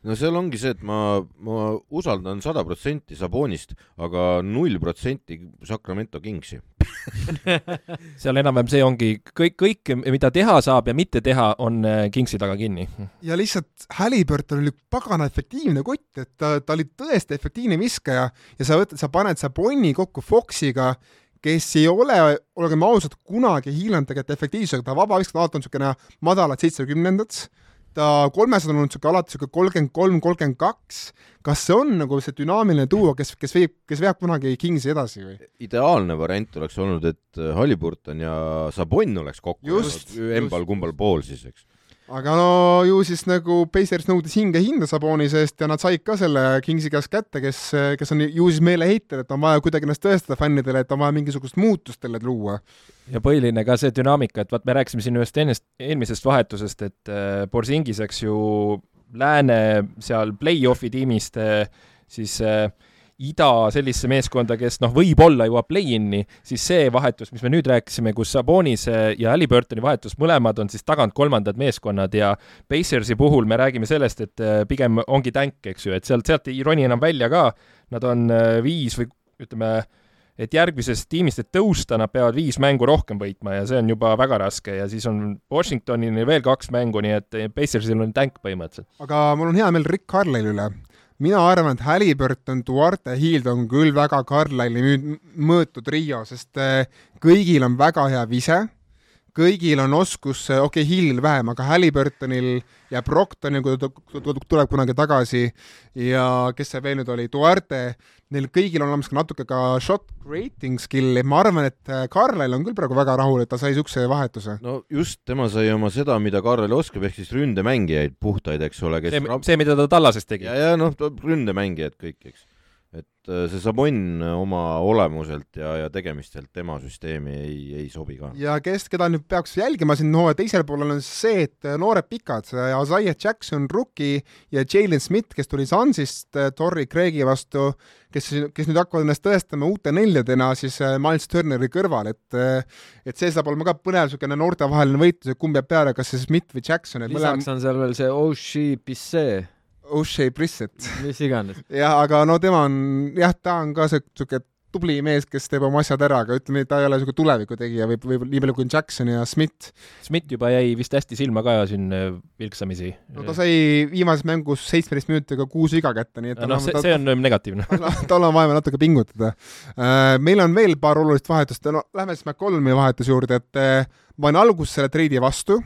no seal ongi see, et ma, ma usaldan sada protsenti Sabonist, aga null protsenti Sacramento Kingsi seal enam-vähem see ongi, kõik, kõik, mida teha saab ja mitte teha, on äh, Kingsi taga kinni. ja lihtsalt Halliburton oli pagana efektiivne kott, et ta, ta oli tõesti efektiivne viskaja ja sa võtad, sa paned Saboni kokku Foxiga, kes ei ole, olgem ausad, kunagi hiilanud tegelikult efektiivsusega, ta vabaviskajad alati on niisugune madalad seitsmekümnendad ta kolmesada on olnud niisugune alati niisugune kolmkümmend kolm, kolmkümmend kaks, kas see on nagu see dünaamiline duo, kes, kes viib, kes veab kunagi Kingsi edasi või? ideaalne variant oleks olnud, et Halliburton ja Sabon oleks kokku jäänud embal-kumbal pool siis, eks aga no ju siis nagu Pacers nõudis hinge hinda Saboni seest ja nad said ka selle Kingsi käest kätte, kes, kes on ju siis meeleheitel, et on vaja kuidagi ennast tõestada fännidele, et on vaja mingisugust muutust jälle luua. ja põhiline ka see dünaamika, et vaat me rääkisime siin ühest ennest, eelmisest vahetusest, et äh, Borsingis, eks ju, lääne seal play-off'i tiimist äh, siis äh, ida sellisesse meeskonda, kes noh, võib-olla jõuab play-in'i, siis see vahetus, mis me nüüd rääkisime, kus Sabonis ja Halliburtoni vahetus, mõlemad on siis tagant kolmandad meeskonnad ja Pacersi puhul me räägime sellest, et äh, pigem ongi tänk, eks ju, et sealt, sealt ei roni enam välja ka, nad on äh, viis või ütleme, et järgmisest tiimist, et tõusta, nad peavad viis mängu rohkem võitma ja see on juba väga raske ja siis on Washingtonil veel kaks mängu, nii et Pacersil on tänk põhimõtteliselt. aga mul on hea meel Rick Carlisle'i üle, mina arvan, et Halliburton, Duarte, Hild on küll väga Carlisle'i mõõtud trio, sest äh, kõigil on väga hea vise, kõigil on oskus, okei okay,, Hillil vähem, aga Halliburtonil ja Proctonil, kui ta tuleb kunagi tagasi ja kes see veel nüüd oli, Duarte, neil kõigil on olemas ka natuke ka shot creating skill'i, ma arvan, et äh, Carlel on küll praegu väga rahul, et ta sai niisuguse vahetuse. no just, tema sai oma seda, mida Carlel oskab, ehk siis ründemängijaid puhtaid, eks ole, kes see, see, mida ta Tallases tegi. ja, ja noh, ründemängijad kõik, eks et äh, see Sabon oma olemuselt ja, ja tegemistelt tema süsteemi ei, ei sobi ka. ja kes, keda nüüd peaks jälgima siin hooaja teisel poolel, on see, et äh, noored pikad, Isaiah Jackson, rookie ja Jalen Smith, kes tuli Sunsist äh, Torrey Craig'i vastu, kes, kes nüüd hakkavad ennast tõestama uute neljadena siis Miles Turneri kõrval, et et see saab olema ka põnev niisugune noortevaheline võitlus, et kumb jääb peale, kas see Smith või Jackson. lisaks mõlem... on seal veel see Oshie Bisset O'Shea Brissett. mis iganes. jah, aga no tema on, jah, ta on ka sihuke tubli mees, kes teeb oma asjad ära, aga ütleme, ta ei ole niisugune tulevikutegija või, või nii palju kui Jackson ja Smith. Smith juba jäi vist hästi silma ka siin äh, vilksamisi. no ta sai viimases mängus seitsmeteist minutiga kuus viga kätte, nii et noh, see, see on negatiivne tal on vaja natuke pingutada. Äh, meil on veel paar olulist vahetust, no lähme siis McCollumi vahetuse juurde, et äh, ma olin alguses selle treidi vastu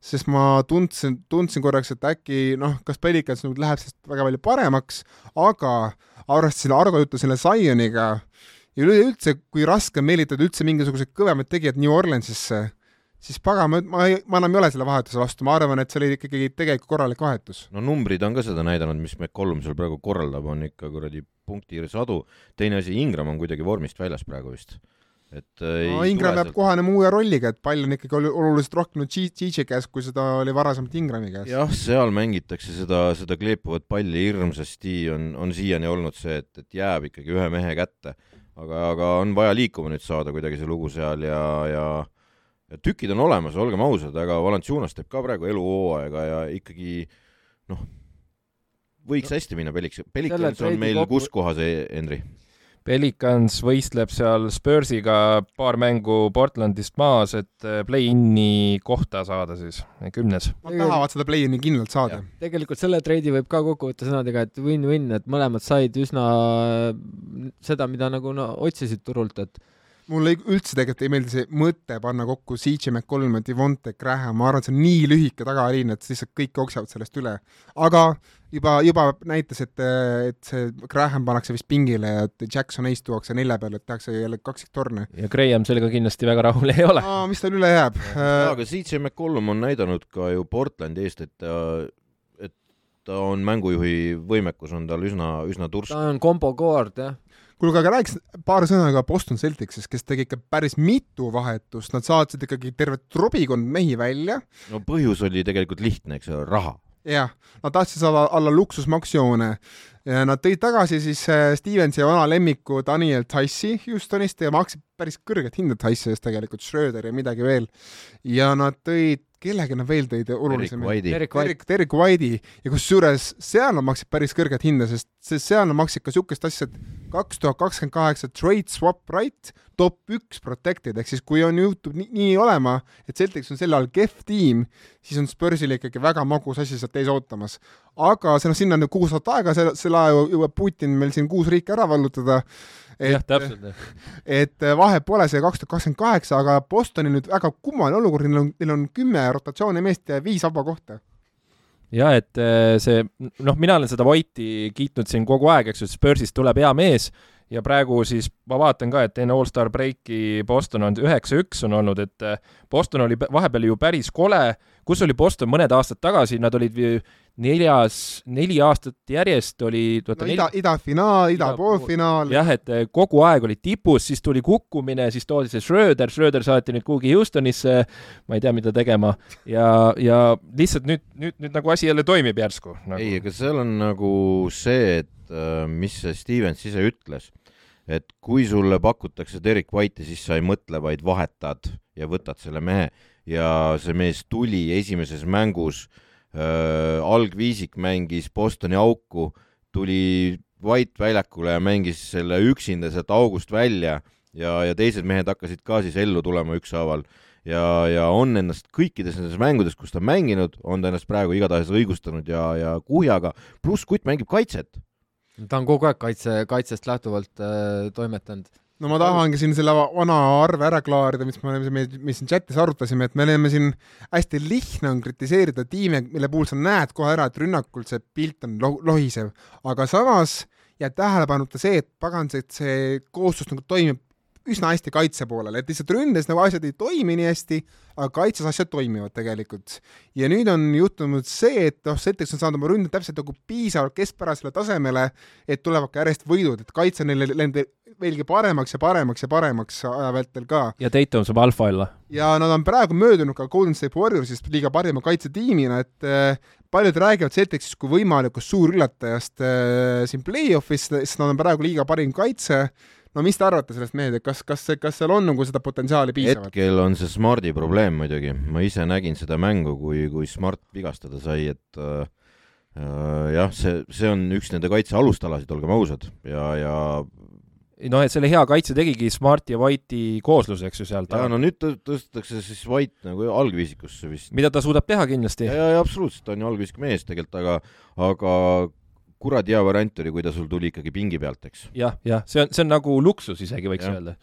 sest ma tundsin, tundsin korraks, et äkki noh, kas Pelicans nüüd läheb sellest väga palju paremaks, aga arvestasin Argo juttu selle Zioniga ja üleüldse, kui raske on meelitada üldse mingisuguseid kõvemaid tegijaid New Orleansisse, siis pagan, ma, ma, ma enam ei ole selle vahetuse vastu, ma arvan, et see oli ikkagi tegelikult korralik vahetus. no numbrid on ka seda näidanud, mis McCollum seal praegu korraldab, on ikka kuradi punkti sadu, teine asi, Ingram on kuidagi vormist väljas praegu vist et äh, no Ingram peab kohanema uue rolliga, et pall on ikkagi oluliselt rohkem nüüd DJ käes, kui seda oli varasemalt Ingrami käes. jah, seal mängitakse seda, seda kleepuvat palli hirmsasti, on, on siiani olnud see, et, et jääb ikkagi ühe mehe kätte. aga, aga on vaja liikuma nüüd saada kuidagi see lugu seal ja, ja ja tükid on olemas, olgem ausad, aga Valanciunas teeb ka praegu eluhooaega ja ikkagi noh, võiks no, hästi minna Peliks, Pelikans on meil kokku... kus kohas, Henri? Pelicans võistleb seal Spursiga paar mängu Portlandist maas, et äh, play-in'i kohta saada siis, kümnes. Nad tahavad seda play-in'i kindlalt saada. tegelikult selle treidi võib ka kokku võtta sõnadega, et win-win, et mõlemad said üsna seda, mida nagu no, otsisid turult, et mulle üldse tegelikult ei meeldi see mõte panna kokku CJ McCollum ja Devonte Graham, ma arvan, et see on nii lühike tagaliin, et lihtsalt kõik jooksevad sellest üle. aga juba, juba näitas, et, et see Graham pannakse vist pingile ja et Jackson Ace tuuakse nelja peale, et tehakse jälle kaksiktorne. ja Graham sellega kindlasti väga rahul ei ole. mis tal üle jääb? aga CJ McCollum on näidanud ka ju Portlandi eest, et ta et ta on mängujuhi võimekus on tal üsna, üsna tursk. ta on kombo guard, jah kuulge, aga räägiks paari sõnaga Boston Celticsist, kes tegi ikka päris mitu vahetust, nad saatsid ikkagi terve trobikond mehi välja. no põhjus oli tegelikult lihtne, eks ole, raha. jah, nad tahtsid saada alla luksusmaksjoone ja nad tõid tagasi siis äh, Stevensi vana lemmiku Daniel Tice'i Houstonist ja maksid päris kõrget hinda Tice'i eest tegelikult, Schröder ja midagi veel. ja nad tõid kellega nad veel tõid olulisemaid? Derek White. Derek White'i ja kusjuures seal nad maksid päris kõrget hinda, sest, sest seal nad maksid ka niisugust asja, et kaks tuhat kakskümmend kaheksa trade swap right top üks protected, ehk siis kui on, juhtub nii, nii olema, et Celtics on sel ajal kehv tiim, siis on Spursil ikkagi väga magus asi sealt ees ootamas. Aga see noh, sinna on nüüd kuus aastat aega, selle, selle aja jõuab Putin meil siin kuus riiki ära vallutada. Jah, täpselt. et vahet pole see kaks tuhat kakskümmend kaheksa, aga Bostoni nüüd väga kummaline olukord, neil on, neil on kümme rotatsioonimeest ja viis vaba kohta. Ja et äh, see, noh, mina olen seda Voiti kiitnud siin kogu aeg, eks ju, Spursist tuleb hea mees ja praegu siis ma vaatan ka, et enne All-Star breaki Boston on üheksa-üks on olnud, et äh, Boston oli vahepeal ju päris kole, kus oli Boston mõned aastad tagasi, nad olid neljas, neli aastat järjest oli no, ida, idafinaal, ida poolfinaal. jah, et eh, kogu aeg oli tipus, siis tuli kukkumine, siis toodi see Schröder, Schröder saati nüüd kuhugi Houstonisse, ma ei tea, mida tegema, ja, ja lihtsalt nüüd, nüüd, nüüd nagu asi jälle toimib järsku nagu.. ei, aga seal on nagu see, et äh, mis Stevens ise ütles, et kui sulle pakutakse Derek White'i, siis sa ei mõtle, vaid vahetad ja võtad selle mehe. Ja see mees tuli esimeses mängus äh, algviisik mängis Bostoni auku, tuli White väljakule ja mängis selle üksinda sealt august välja ja, ja teised mehed hakkasid ka siis ellu tulema ükshaaval ja, ja on ennast kõikides nendes mängudes, kus ta on mänginud, on ta ennast praegu igatahes õigustanud ja, ja kuhjaga, pluss kutt mängib kaitset. ta on kogu aeg kaitse, kaitsest lähtuvalt äh, toimetanud no ma tahangi siin selle vana arve ära klaarida, mis me oleme, mis siin chatis arutasime, et me oleme siin, hästi lihtne on kritiseerida tiime, mille puhul sa näed kohe ära, et rünnakul see pilt on lo lohisev, aga samas jääb tähelepanuta see, et pagan, et see koostöös nagu toimib üsna hästi kaitse poolel, et lihtsalt ründes nagu asjad ei toimi nii hästi, aga kaitses asjad toimivad tegelikult. ja nüüd on juhtunud see, et noh, Celtics on saanud oma ründe täpselt nagu piisavalt keskpärasele tasemele, et tulevad ka järjest võidud, et kaitse neil läinud veelgi paremaks ja paremaks ja paremaks aja vältel ka. ja Tatum saab alfa olla. ja nad on praegu möödunud ka Golden State Warriorsist liiga parima kaitsetiimina, et äh, paljud räägivad Celticsist kui võimalikust suurüllatajast äh, siin play-off'is, sest nad on praegu liiga parim kaitse no mis te arvate sellest mehed, et kas, kas, kas seal on nagu seda potentsiaali piisavalt? hetkel on see Smardi probleem muidugi, ma ise nägin seda mängu, kui, kui Smart vigastada sai, et äh, äh jah, see, see on üks nende kaitse alustalasid, olgem ausad, ja, ja noh, et selle hea kaitse tegigi Smarti ja White'i kooslus, eks ju, sealt. ja no nüüd tõstetakse siis White nagu algviisikusse vist. mida ta suudab teha kindlasti. ja, ja, ja absoluutselt, ta on ju algviisik mees tegelikult, aga, aga kuradi hea variant oli, kui ta sul tuli ikkagi pingi pealt, eks ja,. jah, jah, see on, see on nagu luksus isegi, võiks ja. öelda.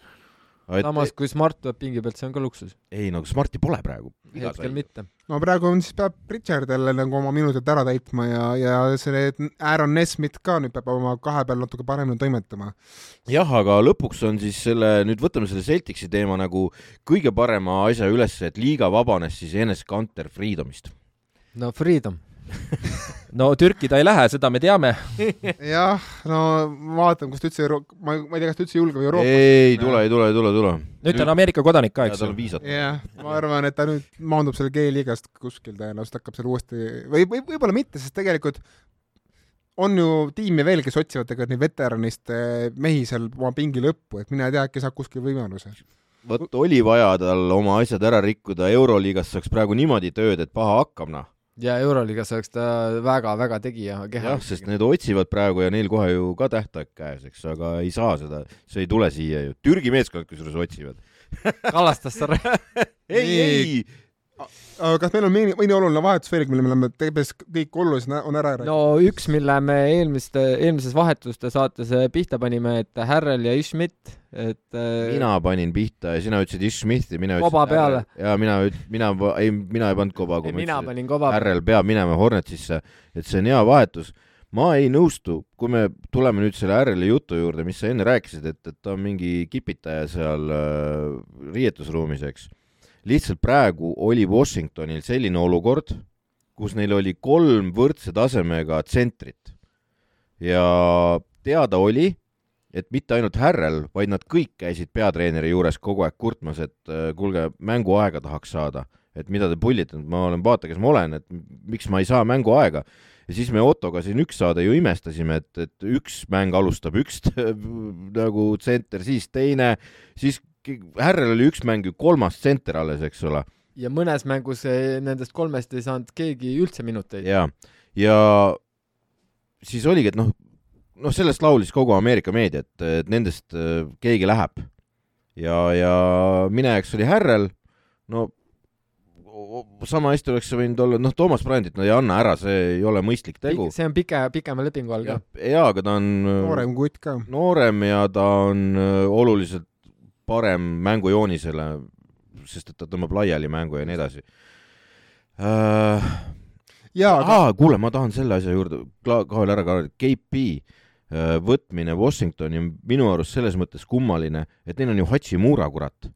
Et... samas, kui Smart tuleb pingi pealt, see on ka luksus. ei no Smarti pole praegu. hetkel mitte. no praegu on siis, peab Richard jälle nagu oma minutid ära täitma ja, ja see Aaron Nesmith ka nüüd peab oma kahe peal natuke paremini toimetama. jah, aga lõpuks on siis selle, nüüd võtame selle Celticsi teema nagu kõige parema asja üles, et liiga vabanes siis Enes Kanter Freedomist. no Freedom no Türki ta ei lähe, seda me teame. jah, no vaatan, kus ta üldse, ma, ma ei tea, kas ta üldse julgeb Euroopas. ei tule, ei tule, ei tule, tule. nüüd ta on Ameerika kodanik ka, eks ju? jah, ma arvan, et ta nüüd maandub seal G-liigast kuskil tõenäoliselt hakkab seal uuesti või, või võib-olla mitte, sest tegelikult on ju tiime veel, kes otsivad tegelikult neid veteranist eh, mehi seal oma pingi lõppu, et mine tea, äkki saab kuskil võimaluse vot oli vaja tal oma asjad ära rikkuda, Euroliigas saaks praegu niimoodi tööd, et paha hakkab, noh ja Euroliigas oleks ta väga-väga tegija keha. jah, sest need otsivad praegu ja neil kohe ju ka tähtaeg käes, eks, aga ei saa seda, see ei tule siia ju. Türgi meeskonnad kusjuures otsivad Kallastas sa ei, ei, aga kas meil on mõni, mõni oluline vahetus veel, mille me oleme tegelikult kõik olulised on ära rääkinud? no üks, mille me eelmiste, eelmises vahetuste saates äh, pihta panime, et Härrel ja Ish-Schmidt, et äh, mina panin pihta ja sina ütlesid Ish-Schmidti, mina koba ütlesin peale. ja mina, mina, ei, mina ei pannud koba, kui mina panin koba. Härrel peab minema Hornetsisse, et see on hea vahetus. Ma ei nõustu, kui me tuleme nüüd selle Härreli jutu juurde, mis sa enne rääkisid, et, et ta on mingi kipitaja seal äh, riietusruumis, eks lihtsalt praegu oli Washingtonil selline olukord, kus neil oli kolm võrdse tasemega tsentrit. Ja teada oli, et mitte ainult Härrel, vaid nad kõik käisid peatreeneri juures kogu aeg kurtmas, et äh, kuulge, mänguaega tahaks saada, et mida te pullite, ma olen, vaata, kes ma olen, et miks ma ei saa mänguaega. ja siis me Ottoga siin üks saade ju imestasime, et, et üks mäng alustab üks nagu tsenter, siis teine, siis Härrel oli üks mäng ju kolmas tsenter alles, eks ole. ja mõnes mängus eh, nendest kolmest ei saanud keegi üldse minuteid. ja, ja siis oligi, et noh, noh, sellest laulis kogu Ameerika meedia, et, et nendest eh, keegi läheb. ja, ja minejaks oli Härrel, no sama hästi oleks see võinud olla, noh, Toomas Bryandit no ei anna ära, see ei ole mõistlik tegu. see on pike, pikema lepingu all ka. jaa, aga ta on noorem kutt ka. noorem ja ta on eh, oluliselt parem mängujoonisele, sest et ta tõmbab laiali mängu ja nii edasi uh,. jaa, aga kuule, ma tahan selle asja juurde ka veel ära ka, KP uh, võtmine Washingtoni on minu arust selles mõttes kummaline, et neil on ju Hachimura, kurat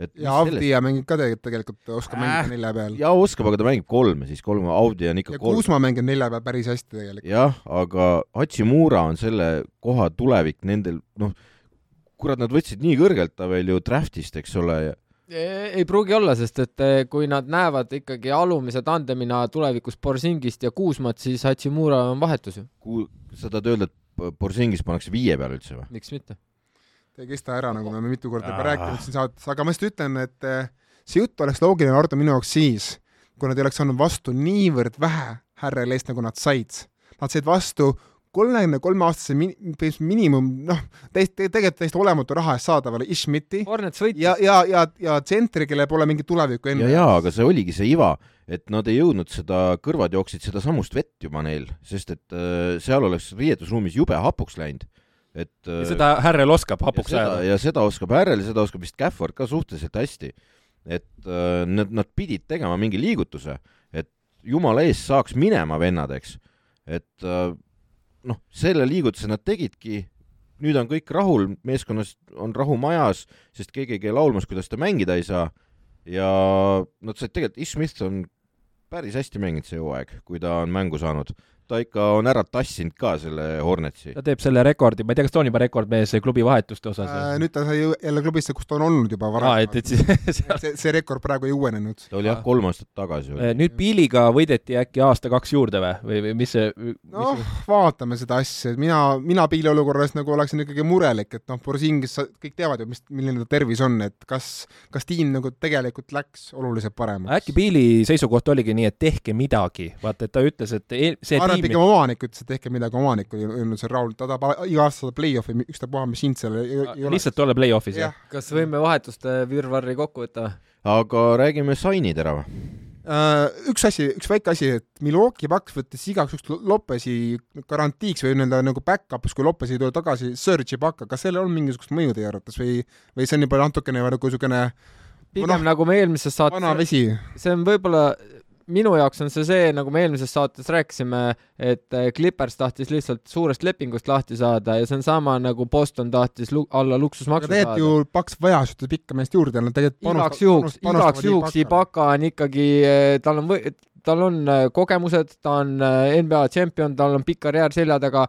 et ja sellest... mängib ka tegelikult, oskab äh, mängida nelja peal. jaa, oskab, aga ta mängib kolme siis, kolme, Avdia on ikka ja kolm. Kuusma mängib nelja peal päris hästi tegelikult. jah, aga Hachimura on selle koha tulevik nendel, noh, kurat, nad võtsid nii kõrgelt ta veel ju draft'ist, eks ole ja ei pruugi olla, sest et eh, kui nad näevad ikkagi alumise tandemina tulevikus Borsingist ja Kuusmat, siis Hachimura on vahetus ju. Ku-, sa tahad öelda, et Borsingis pannakse viie peale üldse või? miks mitte? ei kesta ära, nagu me oleme mitu korda juba rääkinud siin saates, aga ma lihtsalt ütlen, et eh, see jutt oleks loogiline Ardo minu jaoks siis, kui nad ei oleks saanud vastu niivõrd vähe härrel eest, nagu nad said. Nad said vastu kolmekümne kolme aastase min-, miinimum, noh, täiesti, tegelikult täiesti olematu raha eest saadavale Ishmiti ja, ja, ja, ja tsentri, kellel pole mingit tulevikku enne. ja, ja, aga see oligi see iva, et nad ei jõudnud seda, kõrvad jooksid seda samust vett juba neil, sest et äh, seal oleks riietusruumis jube hapuks läinud et ja seda Härrel oskab hapuks ajada. ja seda oskab Härrel seda oskab vist Cafford ka suhteliselt hästi. et äh, nad, nad pidid tegema mingi liigutuse, et jumala eest saaks minema vennad, eks. et äh, noh, selle liigutuse nad tegidki, nüüd on kõik rahul, meeskonnas on rahu majas, sest keegi ei käi laulmas, kuidas ta mängida ei saa. Ja nad said tegelikult, Ish Smith on päris hästi mänginud see hooaeg, kui ta on mängu saanud ta ikka on ära tassinud ka selle Hornetsi. ta teeb selle rekordi, ma ei tea, kas ta on juba rekordmees klubi vahetuste osas äh,? nüüd ta sai jälle klubisse, kus ta on olnud juba varem ah,. et, et siis seal... see, see rekord praegu ei uuenenud. ta oli jah, kolm aastat tagasi. Äh, nüüd Piliga võideti äkki aasta-kaks juurde või, või, või mis see noh, vaatame seda asja, et mina, mina Pili olukorras nagu oleksin ikkagi murelik, et noh, Borisingis kõik teavad ju, mis, milline ta tervis on, et kas, kas tiim nagu tegelikult läks oluliselt paremaks. äkki Pili seisukoht oligi nii, et tehke midagi, vaata, et ta ütles, et see ma arvan, et pigem omanik ütles, et tehke midagi, omanik oli öelnud seal Raul, ta tahab iga aasta saada play-off'i, ükstapuha, mis hind seal ei, ei ole. lihtsalt olla play-off'is, jah? kas võime vahetuste virvarri kokku võtta aga räägime sainid ära või? Uh, üks asi, üks väike asi, et Milwaukee Bucks võttis igaks juhuks Lopesi garantiiks või nii-öelda nagu back-up'iks, kui Lopes ei tule tagasi, Serge Ibaka, kas sellel on mingisugust mõju teie arvates või, või see on juba natukene nagu niisugune pigem no, nagu me eelmises saates vana vesi. see on võib-olla minu jaoks on see see, nagu me eelmises saates rääkisime, et äh, Clippers tahtis lihtsalt suurest lepingust lahti saada ja see on sama nagu Boston tahtis lu alla luksusmaksu saada. tegelikult ju Paks vajas ühte pikka meest juurde, nad tegelikult igaks juhuks, igaks juhuks Ibaka on ikkagi, äh, tal on või-, tal on äh, kogemused, ta on NBA tšempion, tal on pikk karjäär selja taga,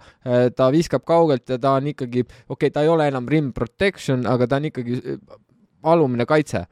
ta viskab kaugelt ja ta on ikkagi, okei okay,, ta ei ole enam rim protection, aga ta on ikkagi alumine kaitse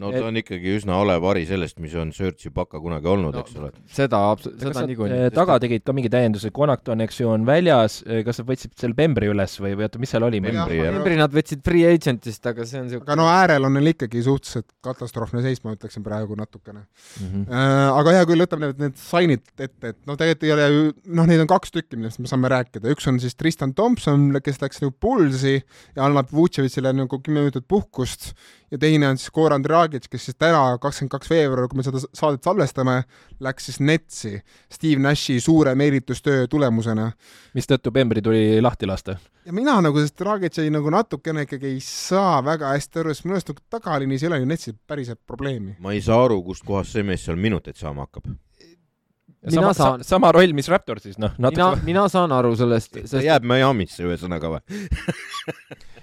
no ta et... on ikkagi üsna hale vari sellest, mis on Search Ibaka kunagi olnud no,, eks ole. seda, seda niikuinii. Eh, taga tegid ka mingi täienduse, Konakton, eks ju, on väljas, eh, kas nad võtsid selle Pembri üles või, või oota, mis seal oli? Pembri, Pembri nad võtsid free agent'ist, aga see on siuke aga no äärel on neil ikkagi suhteliselt katastroofne seis, ma ütleksin praegu natukene mm. -hmm. Äh, aga hea küll, võtame need, need sign'id ette, et noh, tegelikult ei ole ju, noh, neid on kaks tükki, millest me saame rääkida, üks on siis Tristan Thompson, kes läks nagu Bullsi ja annab Vutševitšile nagu kümme minutit puhkust ja teine on siis Goran Dragic, kes siis täna, kakskümmend kaks veebruar, kui me seda saadet salvestame, läks siis Netsi Steve Nashi suure meelitustöö tulemusena. mistõttu Bembri tuli lahti lasta? ja mina nagu sellest Dragici nagu natukene ikkagi ei saa väga hästi aru, sest minu arust nagu tagaliinis ei ole ju Netsil päriselt probleemi. ma ei saa aru, kustkohast see mees seal minuteid saama hakkab sama, saan... sama roll, mis Raptorsis, noh mina, mina saan aru sellest sest.... jääb Miami'sse ühesõnaga või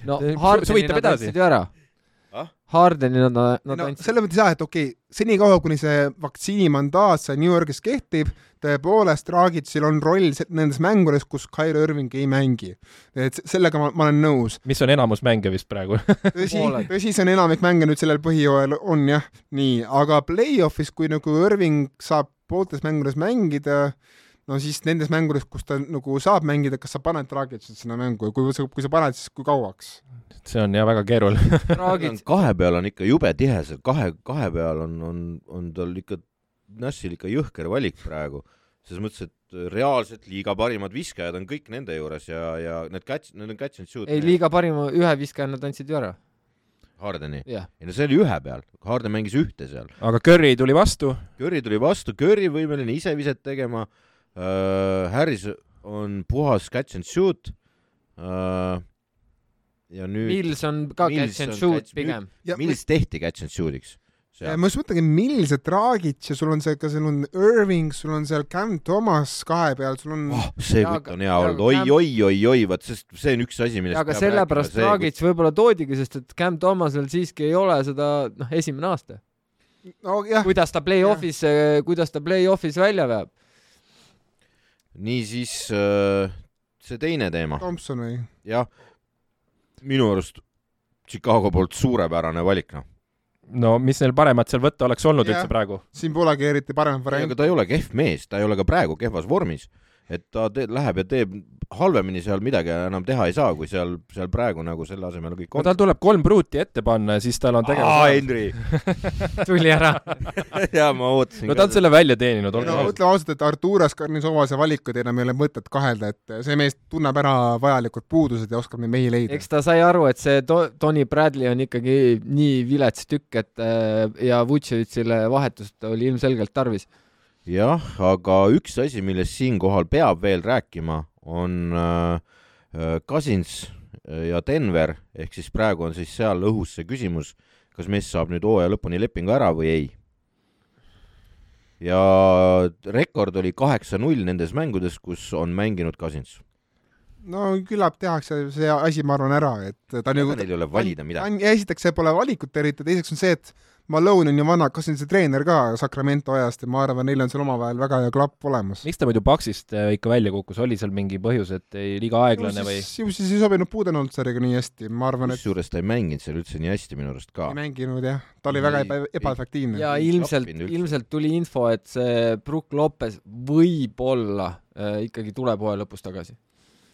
no Hardeni nad andsid ju ära ah?. Hardeni nad, nad no, andsid. selles mõttes jah, et okei okay,, senikaua, kuni see vaktsiinimandaat seal New Yorgis kehtib, tõepoolest Dragicil on roll nendes mängudes, kus Kyrie Irving ei mängi. et sellega ma, ma olen nõus. mis on enamus mänge vist praegu tõsi, tõsi, see on enamik mänge nüüd sellel põhijooajal on jah, nii, aga play-off'is, kui nagu Irving saab pooltes mängudes mängida, no siis nendes mängudes, kus ta nagu saab mängida, kas sa paned Dragicit sinna mängu ja kui sa, kui sa paned, siis kui kauaks? see on jah väga keeruline kahe peal on ikka jube tihe, seal kahe, kahe peal on, on, on tal ikka, Nashil ikka jõhker valik praegu, selles mõttes, et reaalselt liiga parimad viskajad on kõik nende juures ja, ja need catch, need on catch and shoot. ei, liiga parima ühe viskaja nad andsid ju ära Hardeni yeah.? ei no see oli ühe peal, Harden mängis ühte seal. aga Curry tuli vastu? Curry tuli vastu, Curry võimeline ise viset tegema uh,, Harris on puhas catch and shoot uh,, ja nüüd Mills on ka Mills catch and shoot catch, pigem. Mills tehti catch and shoot'iks ma just mõtlengi, millised Dragic ja sul on see, ka seal on Irving, sul on seal Cam Thomas kahe peal, sul on oh, see kutt on hea olnud, oi, oi, oi, oi, vot sest see on üks asi, millest aga sellepärast Dragic kut... võib-olla toodigi, sest et Cam Thomasel siiski ei ole seda, noh, esimene aasta no,. kuidas ta play-off'is, kuidas ta play-off'is välja veab. Niisiis äh, see teine teema. Thompson või? jah, minu arust Chicago poolt suurepärane valik, noh no mis neil paremat seal võtta oleks olnud ja, üldse praegu? siin polegi eriti paremat varianti. aga ta ei ole kehv mees, ta ei ole ka praegu kehvas vormis et ta te, läheb ja teeb halvemini seal midagi enam teha ei saa, kui seal, seal praegu nagu selle asemel kõik on. tal tuleb kolm pruuti ette panna ja siis tal on tegevus. aa, Henri tuli ära jaa, ma ootasin. no ta on selle välja teeninud, olgem no, ausad. ütleme ausalt, et Arturas Karnisovase valikud enam ei ole mõtet kahelda, et see mees tunneb ära vajalikud puudused ja oskab neid mehi leida. eks ta sai aru, et see to-, Tony Bradley on ikkagi nii vilets tükk, et äh, ja Vutševitšile vahetust oli ilmselgelt tarvis jah, aga üks asi, millest siinkohal peab veel rääkima, on äh, äh, Cousins ja Denver, ehk siis praegu on siis seal õhus see küsimus, kas mees saab nüüd hooaja lõpuni lepingu ära või ei. ja rekord oli kaheksa-null nendes mängudes, kus on mänginud Cousins no küllap tehakse see asi, ma arvan, ära, et ta nagu Neil ei ole valida midagi. esiteks, see pole valikut eriti, teiseks on see, et Malone on ju vana, kas see on see treener ka Sacramento ajast ja ma arvan, neil on seal omavahel väga hea klapp olemas. miks ta muidu Paxist äh, ikka välja kukkus, oli seal mingi põhjus, et ei, liiga aeglane või? ju siis ei sobinud Budenholzeriga nii hästi, ma arvan, et kusjuures ta ei mänginud seal üldse nii hästi minu arust ka. ei mänginud jah, ta oli ei, väga eba, ebaefektiivne. ja ilmselt, ilmselt tuli info, et see Brook Lopez võib-olla äh, ikkagi tuleb hooaja lõpus tagasi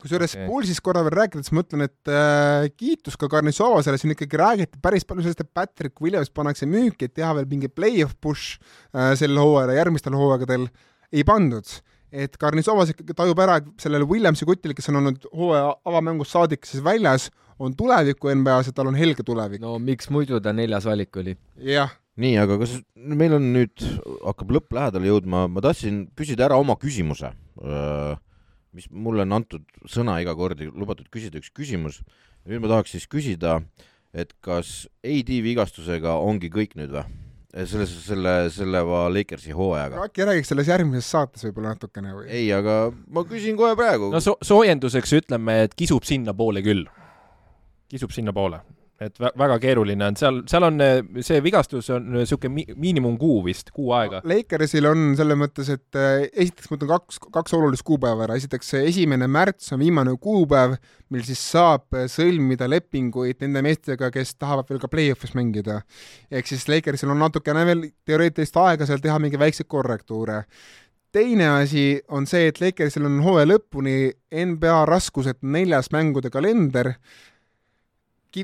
kusjuures okay. Pulsist korra veel rääkides ma ütlen, et äh, kiitus ka Garnissovasele, siin ikkagi räägiti päris palju sellest, et Patrick Williams pannakse müüki, et teha veel mingi play-off push äh, sel hooajal ja järgmistel hooaegadel, ei pandud. et Garnissovas ikkagi tajub ära, et sellele Williamsi kutile, kes on olnud hooaja avamängust saadik siis väljas, on tulevikku NBA-s ja tal on helge tulevik. no miks muidu ta neljas valik oli? jah nii, aga kas meil on nüüd, hakkab lõpp lähedale jõudma, ma tahtsin küsida ära oma küsimuse äh, mis mulle on antud sõna iga kord ja lubatud küsida üks küsimus. nüüd ma tahaks siis küsida, et kas AD vigastusega ongi kõik nüüd või? selles, selle, selle Lakersi hooajaga. äkki räägiks selles järgmises saates võib-olla natukene või? ei, aga ma küsin kohe praegu. no so soojenduseks ütleme, et kisub sinnapoole küll. kisub sinnapoole et väga keeruline on, seal, seal on see vigastus on niisugune mi miinimumkuu vist, kuu aega. Lakersil on selles mõttes, et äh, esiteks ma ütlen kaks, kaks olulist kuupäeva ära, esiteks esimene märts on viimane kuupäev, mil siis saab sõlmida lepinguid nende meestega, kes tahavad veel ka play-off'is mängida. ehk siis Lakersil on natukene veel teoreetilist aega seal teha mingeid väikseid korrektuure teine asi on see, et Lakersil on hooaja lõpuni NBA raskused neljas mängude kalender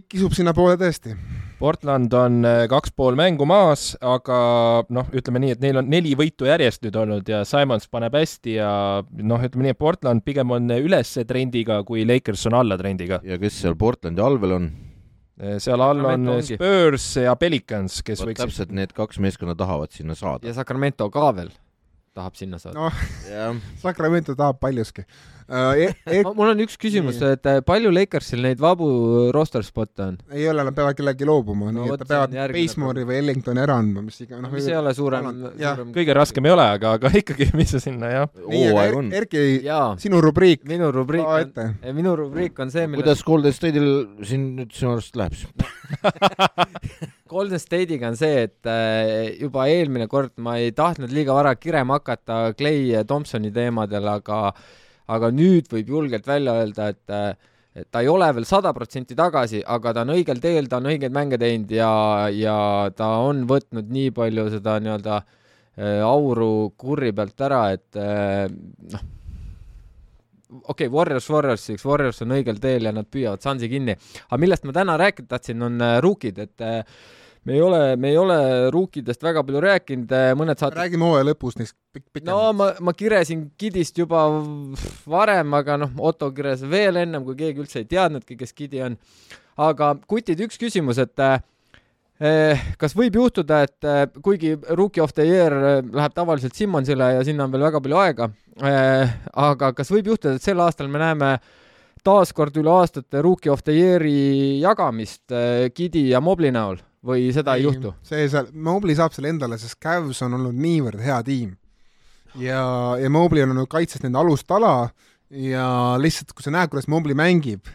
kisub sinnapoole tõesti. Portland on äh, kaks pool mängu maas, aga noh, ütleme nii, et neil on neli võitu järjest nüüd olnud ja Simons paneb hästi ja noh, ütleme nii, et Portland pigem on üles trendiga, kui Lakers on alla trendiga. ja kes seal Portlandi allvel on? seal all on Spurs ja Pelicans, kes Võt võiksid täpselt need kaks meeskonda tahavad sinna saada. ja Sacramento ka veel tahab sinna saada. noh, Sacramento tahab paljuski uh,. E mul on üks küsimus, et äh, palju Lakersil neid vabu roster spot'e on? ei ole, nad peavad kellegi loobuma no,, nii et nad peavad Basemore'i või Ellingtoni ära andma, mis iga noh. mis ei ole suurem, suurem. kõige raskem ei ole, aga, aga ikkagi, mis see sinna jah. nii, aga er, Erki, sinu rubriik. minu rubriik on, minu rubriik on see, mille kuidas Golden State'il siin nüüd sinu arust läheb siis Golden State'iga on see, et äh, juba eelmine kord ma ei tahtnud liiga vara kirema hakata Clay Thompsoni teemadel, aga aga nüüd võib julgelt välja öelda, et et ta ei ole veel sada protsenti tagasi, aga ta on õigel teel, ta on õigeid mänge teinud ja, ja ta on võtnud nii palju seda nii-öelda äh, auru kurri pealt ära, et äh, noh, okei okay,, Warriors Warriorsiks, Warriors on õigel teel ja nad püüavad Sunsi kinni. aga millest ma täna rääkida tahtsin, on äh, rookid, et äh, me ei ole, me ei ole ruukidest väga palju rääkinud, äh, mõned saated räägime hooaja lõpus neist pik-, pikemalt. no ma, ma kiresin Gidist juba varem, aga noh, Otto kires veel ennem, kui keegi üldse ei teadnudki, kes Gidi on. aga kutid, üks küsimus, et äh, kas võib juhtuda, et äh, kuigi Rookie of the Year läheb tavaliselt Simmonsile ja sinna on veel väga palju aega, aga kas võib juhtuda, et sel aastal me näeme taaskord üle aastate Rookie of the Year'i jagamist Gidi ja Mobli näol? Või seda ei, ei juhtu? see seal, Mobley saab selle endale, sest Cavs on olnud niivõrd hea tiim. ja, ja Mobley on olnud kaitses nende alustala ja lihtsalt, kui sa näed, kuidas Mobley mängib,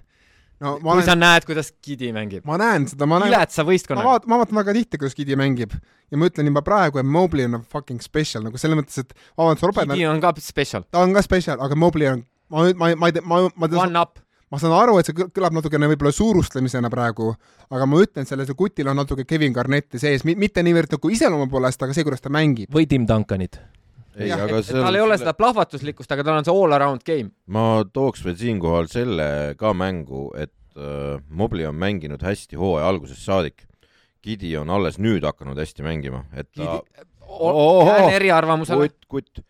no ma kui olen... sa näed, kuidas Gidi mängib? ma näen seda, ma näen viletsa võistkonna. ma vaatan, ma vaatan väga tihti, kuidas Gidi mängib ja ma ütlen juba praegu, et Mobley on fucking special nagu selles mõttes, et vabandust, Robert Gidi on ka special. ta on ka special, aga Mobley on, ma, ma, ma ei tea, ma, ma, ma One up ma saan aru, et see kõlab natukene võib-olla suurustlemisena praegu, aga ma ütlen, sellel kutil on natuke Kevin Garnetti sees, mitte niivõrd nagu iseloomu poolest, aga see, kuidas ta mängib. või Tim Duncanit ei, aga see tal ei ole seda plahvatuslikkust, aga tal on see all around game. ma tooks veel siinkohal selle ka mängu, et äh, Mobley on mänginud hästi hooaja algusest saadik. Gidi on alles nüüd hakanud hästi mängima, et ta Gidi... oh, jään eriarvamusele. kutt, kutt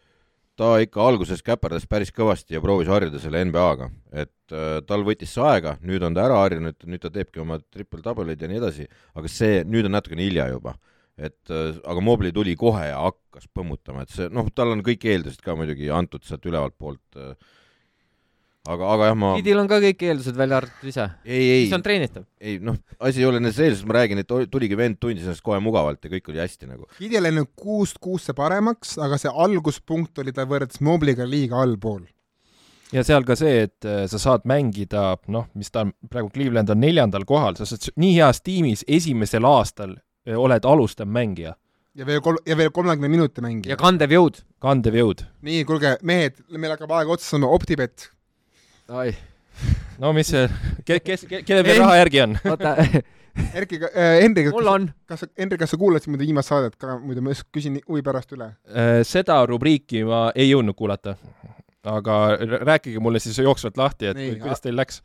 ta ikka alguses käperdas päris kõvasti ja proovis harjuda selle NBA-ga, et äh, tal võttis see aega, nüüd on ta ära harjunud, nüüd ta teebki oma triple-double'id ja nii edasi, aga see, nüüd on natukene hilja juba. et äh, aga Mobley tuli kohe ja hakkas põmmutama, et see, noh, tal on kõik eeldused ka muidugi antud sealt ülevalt poolt äh, aga, aga jah, ma Gidil on ka kõik eeldused välja arvatud ise. mis on treenitav. ei noh, asi ei ole nendes eeldustes, ma räägin, et tuligi vend, tundis ennast kohe mugavalt ja kõik oli hästi nagu. Gidil on läinud kuust kuusse paremaks, aga see alguspunkt oli tal võrreldes Mobliga liiga allpool. ja seal ka see, et äh, sa saad mängida, noh, mis ta on, praegu Cleveland on neljandal kohal, sa saad nii heas tiimis esimesel aastal äh, oled alustav mängija ja veel kol-, ja veel kolmekümne minuti mängija. ja kandev jõud. kandev jõud. nii, kuulge, mehed, meil hakkab aeg otsa saama, Optibet ai. no mis see, kes, kes, kellel veel raha järgi on? oota. Erki äh,, Hendrik, mul on. kas sa, Hendrik, kas sa kuulasid muidu viimast saadet ka, muidu ma küsin huvi pärast üle. Äh,? seda rubriiki ma ei jõudnud kuulata. aga rääkige mulle siis jooksvalt lahti, et Nii, kuidas teil läks.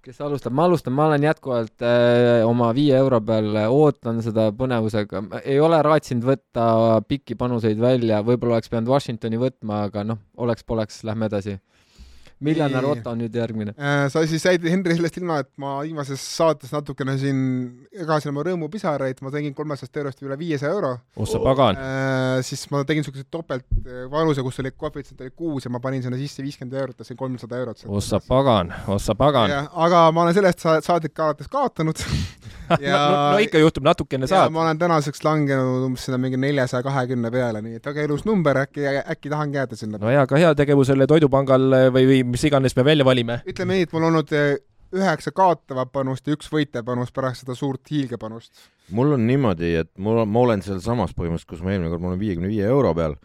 Kes alustab, ma alustan, ma olen jätkuvalt äh, oma viie euro peal, ootan seda põnevusega, ei ole raatsinud võtta pikki panuseid välja, võib-olla oleks pidanud Washingtoni võtma, aga noh, oleks-poleks, lähme edasi miljonär Otto on nüüd järgmine. Äh, sa siis jäid, Henri, sellest ilma, et ma viimases saates natukene siin jagasin oma rõõmupisaraid, ma tegin kolmesajast eurost üle viiesaja euro. oh sa pagan äh,! siis ma tegin niisuguse topeltvanuse, kus oli koefitsient oli kuus ja ma panin sinna sisse viiskümmend eurot ja sain kolmsada eurot. oh sa pagan, oh sa pagan! aga ma olen sellest saadik alates kaotanud ja no, no, no ikka juhtub, natukene saad. ma olen tänaseks langenud umbes sinna mingi neljasaja kahekümne peale, nii et väga ilus number, äkki, äkki tahan jääda sinna. no jaa, aga heategevusele Toidupangal või, või mis iganes me välja valime. ütleme nii, et mul on olnud eh, üheksa kaotavat panust ja üks võitev panus pärast seda suurt hiilgepanust. mul on niimoodi, et mul on, ma olen sealsamas põhimõtteliselt, kus ma eelmine kord, mul on viiekümne viie euro peal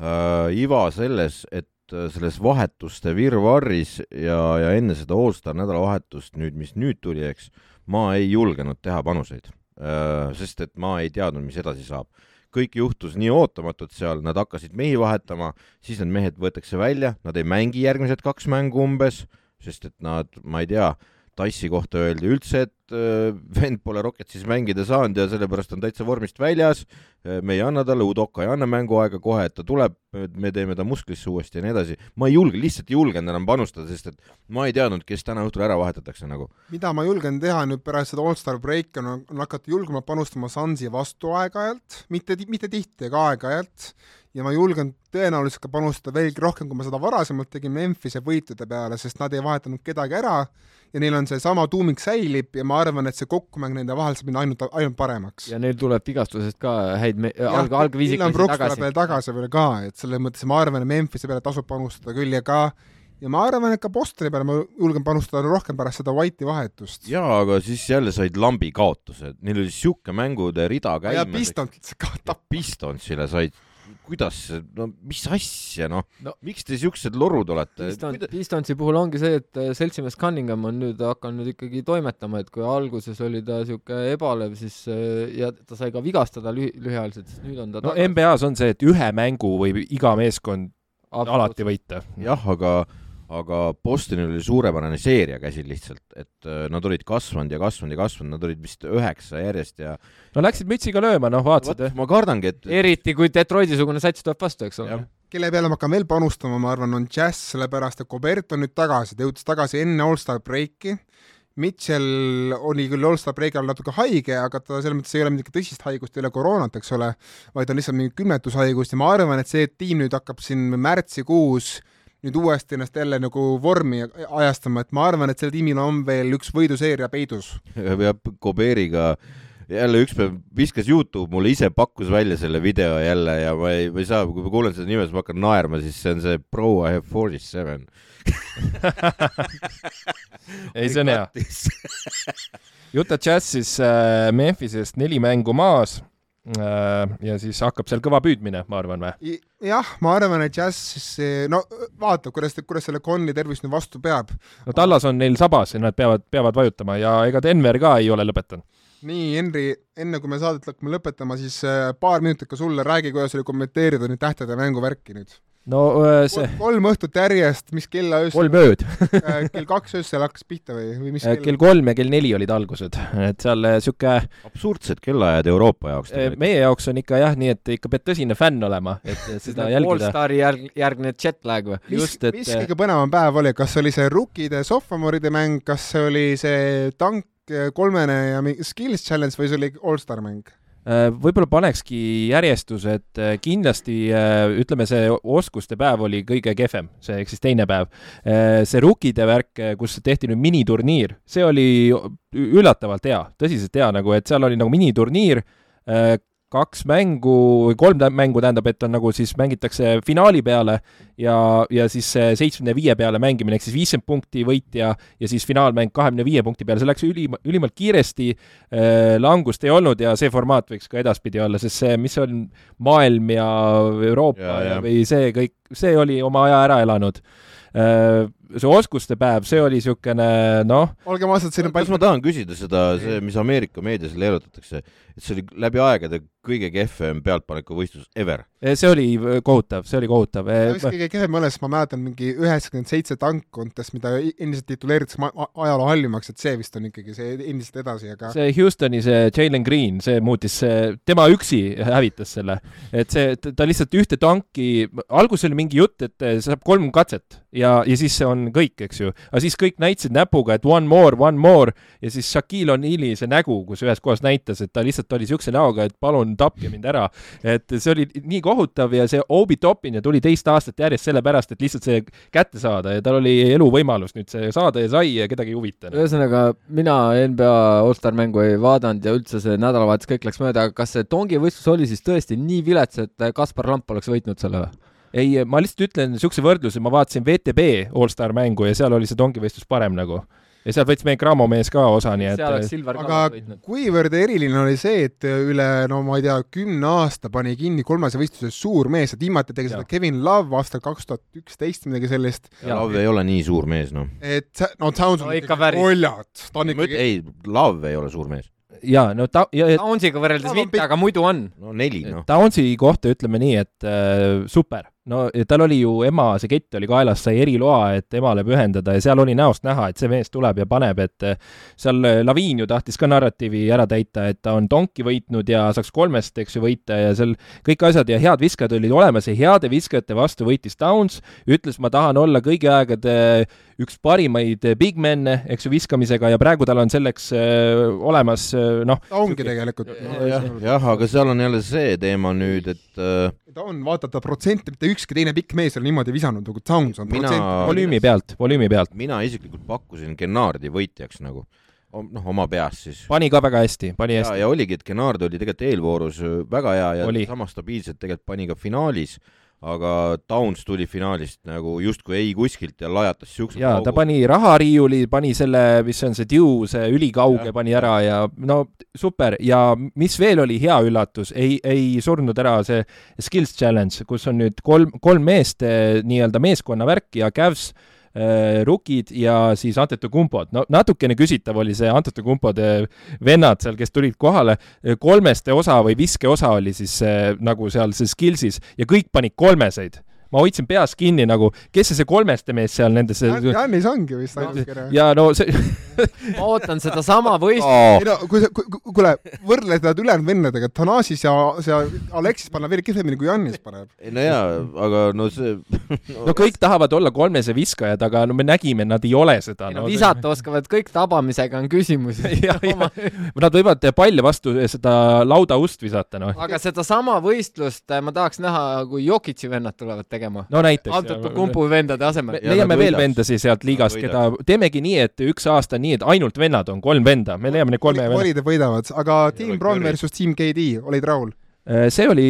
äh,. iva selles, et äh, selles vahetuste virvarris ja, ja enne seda allstar nädalavahetust nüüd, mis nüüd tuli, eks, ma ei julgenud teha panuseid, äh, sest et ma ei teadnud, mis edasi saab. Kõik juhtus nii ootamatult seal, nad hakkasid mehi vahetama, siis need mehed võetakse välja, nad ei mängi järgmised kaks mängu umbes, sest et nad, ma ei tea, Tassi kohta öeldi üldse, et vend pole Rocketsis mängida saanud ja sellepärast on täitsa vormist väljas, äh, me ei anna talle, Udoka ei anna mänguaega kohe, et ta tuleb, me teeme ta musklisse uuesti ja nii edasi. ma ei julge, lihtsalt ei julgenud enam panustada, sest et ma ei teadnud, kes täna õhtul ära vahetatakse nagu. mida ma julgen teha nüüd pärast seda allstar breaki on, on hakata julgema panustama Sansi vastu aeg-ajalt, mitte, mitte tihti, aga aeg-ajalt ja ma julgen tõenäoliselt ka panustada veelgi rohkem, kui ma seda varasemalt tegin Memphise võitude peale, sest nad ei vahetanud kedagi ära ja neil on seesama tuumik säilib ja ma arvan, et see kokkumäng nende vahel saab minna ainult, ainult paremaks. ja neil tuleb vigastusest ka häid me-, alg-, algviisiklasi tagasi. veel tagasi veel ka, et selles mõttes ma arvan, et Memphise peale tasub panustada küll ja ka ja ma arvan, et ka Bostoni peale ma julgen panustada rohkem pärast seda White'i vahetust. jaa, aga siis jälle said lambi kaotuse, neil oli niisugune mängude rida käimas. ja Pistons kaotab. Pistonsile said kuidas, no mis asja, noh no,, miks te siuksed lorud olete? Pistonsi puhul ongi see, et äh, seltsimees Cunningham on nüüd hakanud ikkagi toimetama, et kui alguses oli ta siuke ebalev, siis äh, ja ta sai ka vigastada lühi-, lühiajaliselt, siis nüüd on ta no tagasi. NBA-s on see, et ühe mängu võib iga meeskond Absolut. alati võita. jah, aga aga Bostonil oli suurepärane seeria käsil lihtsalt, et äh, nad olid kasvanud ja kasvanud ja kasvanud, nad olid vist üheksa järjest ja no läksid mütsiga lööma, noh, vaatasid no,? ma kardangi, et eriti kui Detroiti-sugune sats tuleb vastu, eks ole. kelle peale ma hakkan veel panustama, ma arvan, on Jazz, sellepärast et Cobert on nüüd tagasi, ta jõudis tagasi enne allstar breiki, Mitchell oli küll allstar breigi all natuke haige, aga ta selles mõttes ei ole mingit tõsist haigust, ei ole koroonat, eks ole, vaid on lihtsalt mingi külmetushaigust ja ma arvan, et see tiim nüüd hakkab siin märtsikuus nüüd uuesti ennast jälle nagu vormi ajastama, et ma arvan, et sellel tiimil on veel üks võiduseeria peidus. ja Koberiga jälle üks päev viskas Youtube mulle ise pakkus välja selle video jälle ja ma ei, ma ei saa, kui ma kuulen seda nime, siis ma hakkan naerma, siis see on see Pro I have forty seven ei, see on hea. Utah Jazz siis äh, Memphisest neli mängu maas ja siis hakkab seal kõva püüdmine, ma arvan või? jah, ma arvan, et Jazz no vaatab, kuidas, kuidas selle Conley tervis nüüd vastu peab. no Tallas on neil sabas ja nad peavad, peavad vajutama ja ega Denver ka ei ole lõpetanud. nii, Henri, enne kui me saadet hakkame lõpetama, siis äh, paar minutit ka sulle, räägi, kuidas oli kommenteerida nüüd tähtede mänguvärki nüüd no see kolm õhtut järjest, mis kella öösel kolm ööd äh, kell kaks öösel hakkas pihta või, või mis kell? kell kolm ja kell neli olid algused, et seal niisugune absurdsed kellaajad Euroopa jaoks tegelikult. meie jaoks on ikka jah, nii et ikka pead tõsine fänn olema, et seda jälgida. Allstari järg, järgne jet lag või? mis, et... mis kõige põnevam päev oli, kas oli see rookide, sophomoride mäng, kas see oli see tank kolmene ja skills challenge või see oli allstar mäng? Äh, võib-olla panekski järjestuse, et äh, kindlasti äh, ütleme, see oskuste päev oli kõige kehvem, see ehk siis teine päev. see rukkide värk, kus tehti nüüd miniturniir, see oli üllatavalt hea, tõsiselt hea nagu, et seal oli nagu miniturniir, kaks mängu või kolm mängu tähendab, et on nagu siis mängitakse finaali peale ja, ja siis see seitsmekümne viie peale mängimine, ehk siis viiskümmend punkti võitja ja siis finaalmäng kahekümne viie punkti peale, see läks ülim, ülimalt kiiresti äh,, langust ei olnud ja see formaat võiks ka edaspidi olla, sest see, mis on maailm ja Euroopa ja, ja. või see kõik, see oli oma aja ära elanud äh, see oskuste päev, see oli niisugune noh. olgem ausad, siin on kas ma tahan küsida seda, see, mis Ameerika meedias leerutatakse, et see oli läbi aegade kõige kehvem pealtpanekuvõistlus ever. see oli kohutav, see oli kohutav. mis kõige kehvem oli, sest ma mäletan mingi üheksakümmend seitse tankkontest, mida endiselt tituleeritakse ajaloo halvimaks, et see vist on ikkagi see endiselt edasi, aga see Houstoni see Jalen Green, see muutis, tema üksi hävitas selle. et see, ta lihtsalt ühte tanki, alguses oli mingi jutt, et saab kolm katset ja, ja siis on kõik, eks ju. aga siis kõik näitasid näpuga, et one more, one more ja siis Shaquille O'Neal'i see nägu, kus ühes kohas näitas, et ta lihtsalt oli niisuguse näoga, et palun tapke mind ära. et see oli nii kohutav ja see Obi Toppin tuli teist aastat järjest sellepärast, et lihtsalt see kätte saada ja tal oli eluvõimalus nüüd see saada ja sai ja kedagi ei huvita. ühesõnaga, mina NBA allstar mängu ei vaadanud ja üldse see nädalavahetus kõik läks mööda, aga kas see Tongi võistlus oli siis tõesti nii vilets, et Kaspar Lamp oleks võitnud selle või? ei, ma lihtsalt ütlen niisuguse võrdluse, ma vaatasin VTB allstar mängu ja seal oli see tongivõistlus parem nagu ja sealt võttis meie Cramo mees ka osa, nii et aga kuivõrd eriline oli see, et üle, no ma ei tea, kümne aasta pani kinni kolmese võistluse suur mees, et viimati tegi seda Kevin Love aastal kaks tuhat üksteist, midagi sellist. Love ei ole nii suur mees, noh. et no Towns on no, ikkagi koljad, ta on ikkagi ei, Love ei ole suur mees jaa, no ta ja, Townsiga võrreldes mitte, aga muidu on. no neli, noh. Townsi kohta ütleme nii, et äh, super no tal oli ju ema, see kett oli kaelas, sai eriloa, et emale pühendada ja seal oli näost näha, et see mees tuleb ja paneb, et eh, seal eh, Laviin ju tahtis ka narratiivi ära täita, et ta on donki võitnud ja saaks kolmest, eks ju, võita ja seal kõik asjad ja head viskajad olid olemas ja heade viskajate vastu võitis Downs, ütles, ma tahan olla kõigi aegade üks parimaid big men'e, eks ju, viskamisega ja praegu tal on selleks äh, olemas äh, noh. ta ongi tegelikult no,. jah, jah, aga seal on jälle see teema nüüd, et äh, ta on, vaata ta protsent, mitte ükski teine pikk mees ei ole niimoodi visanud nagu Towns on mina, volüümi pealt, volüümi pealt. mina isiklikult pakkusin Gennardi võitjaks nagu noh, oma peas siis. pani ka väga hästi, pani hästi. ja oligi, et Gennard oli tegelikult eelvoorus väga hea ja oli. sama stabiilselt tegelikult pani ka finaalis aga Downs tuli finaalist nagu justkui ei kuskilt ja lajatas siukse jaa, ta pani rahariiuli, pani selle, mis on see Dew, see ülikauge pani ära ja no super ja mis veel oli hea üllatus, ei, ei surnud ära see Skills Challenge, kus on nüüd kolm, kolm meest eh, nii-öelda meeskonna värk ja Cavs äh, Rukid ja siis Antetokumpod. no natukene küsitav oli see Antetokumpode vennad seal, kes tulid kohale, kolmeste osa või viske osa oli siis äh, nagu seal see skills'is ja kõik panid kolmeseid ma hoidsin peas kinni nagu, kes see see kolmeste mees seal nendes Jannis ongi vist ainukene. ja no see ma ootan sedasama võistlust. ei no kui sa, kuule, võrdle teda ülejäänud vendadega, Thanasis ja see Aleksis paneb veel kehvemini kui Jannis paneb. no jaa, aga no see no, no kõik tahavad olla kolmese viskajad, aga no me nägime, nad ei ole seda. No, visata oskavad kõik, tabamisega on küsimus Nad võivad palli vastu seda laudaust visata, noh. aga sedasama võistlust ma tahaks näha, kui Jokitsi vennad tulevad tegema tegema. no näiteks. Antetokumpu vendade asemel. me leiame veel vendasi sealt liigast, keda, teemegi nii, et üks aasta nii, et ainult vennad on, kolm venda, me leiame neid kolme venna. valid võidavad, aga Team Brown versus Team KD, olid rahul? Äh, see oli,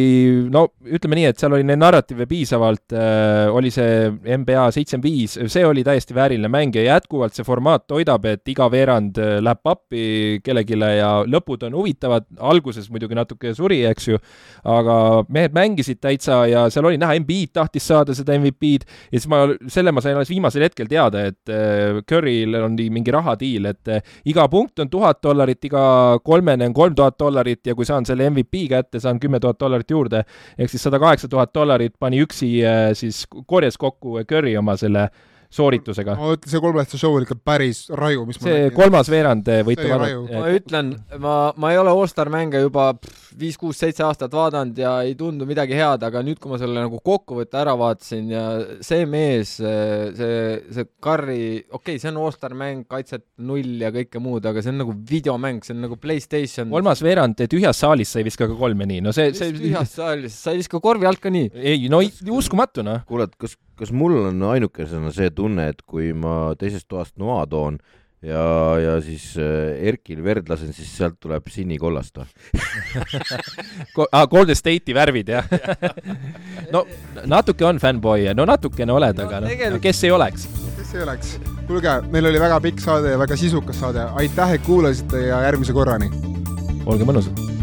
no ütleme nii, et seal oli neid narratiive piisavalt äh,, oli see NBA seitsekümmend viis, see oli täiesti vääriline mäng ja jätkuvalt see formaat toidab, et iga veerand äh, läheb pappi kellelegi ja lõpud on huvitavad, alguses muidugi natuke suri, eks ju, aga mehed mängisid täitsa ja seal oli näha, Embiid tahtis saada seda MVP-d ja siis ma, selle ma sain alles viimasel hetkel teada, et Curry'l on mingi rahadiil, et iga punkt on tuhat dollarit, iga kolmene on kolm tuhat dollarit ja kui saan selle MVP kätte, saan kümme tuhat dollarit juurde, ehk siis sada kaheksa tuhat dollarit pani üksi äh, siis korjas kokku Curry oma selle sooritusega. ma ütlen, see kolmeste show oli ikka päris raju, mis see kolmas veerand eh, võite vaadata. ma ütlen, ma, ma ei ole allstar mänge juba viis, kuus, seitse aastat vaadanud ja ei tundu midagi head, aga nüüd, kui ma selle nagu kokkuvõtte ära vaatasin ja see mees, see, see Curry, okei okay,, see on allstar mäng, kaitset null ja kõike muud, aga see on nagu videomäng, see on nagu Playstation. kolmas veerand tühjas saalis sai viska ka kolme nii, no see, see tühjas saalis, sa ei viska korvi alt ka nii? ei, no uskumatu noh. kuule, et kas kas mul on ainukesena see tunne, et kui ma teisest toast noa toon ja, ja siis äh, Erkil verd lasen, siis sealt tuleb sinikollast või ah, Golden State'i värvid, jah no natuke on fännboi, no natukene oled, aga noh no,, kes ei oleks? kes ei oleks? kuulge, meil oli väga pikk saade ja väga sisukas saade, aitäh, et kuulasite ja järgmise korrani! olge mõnusad!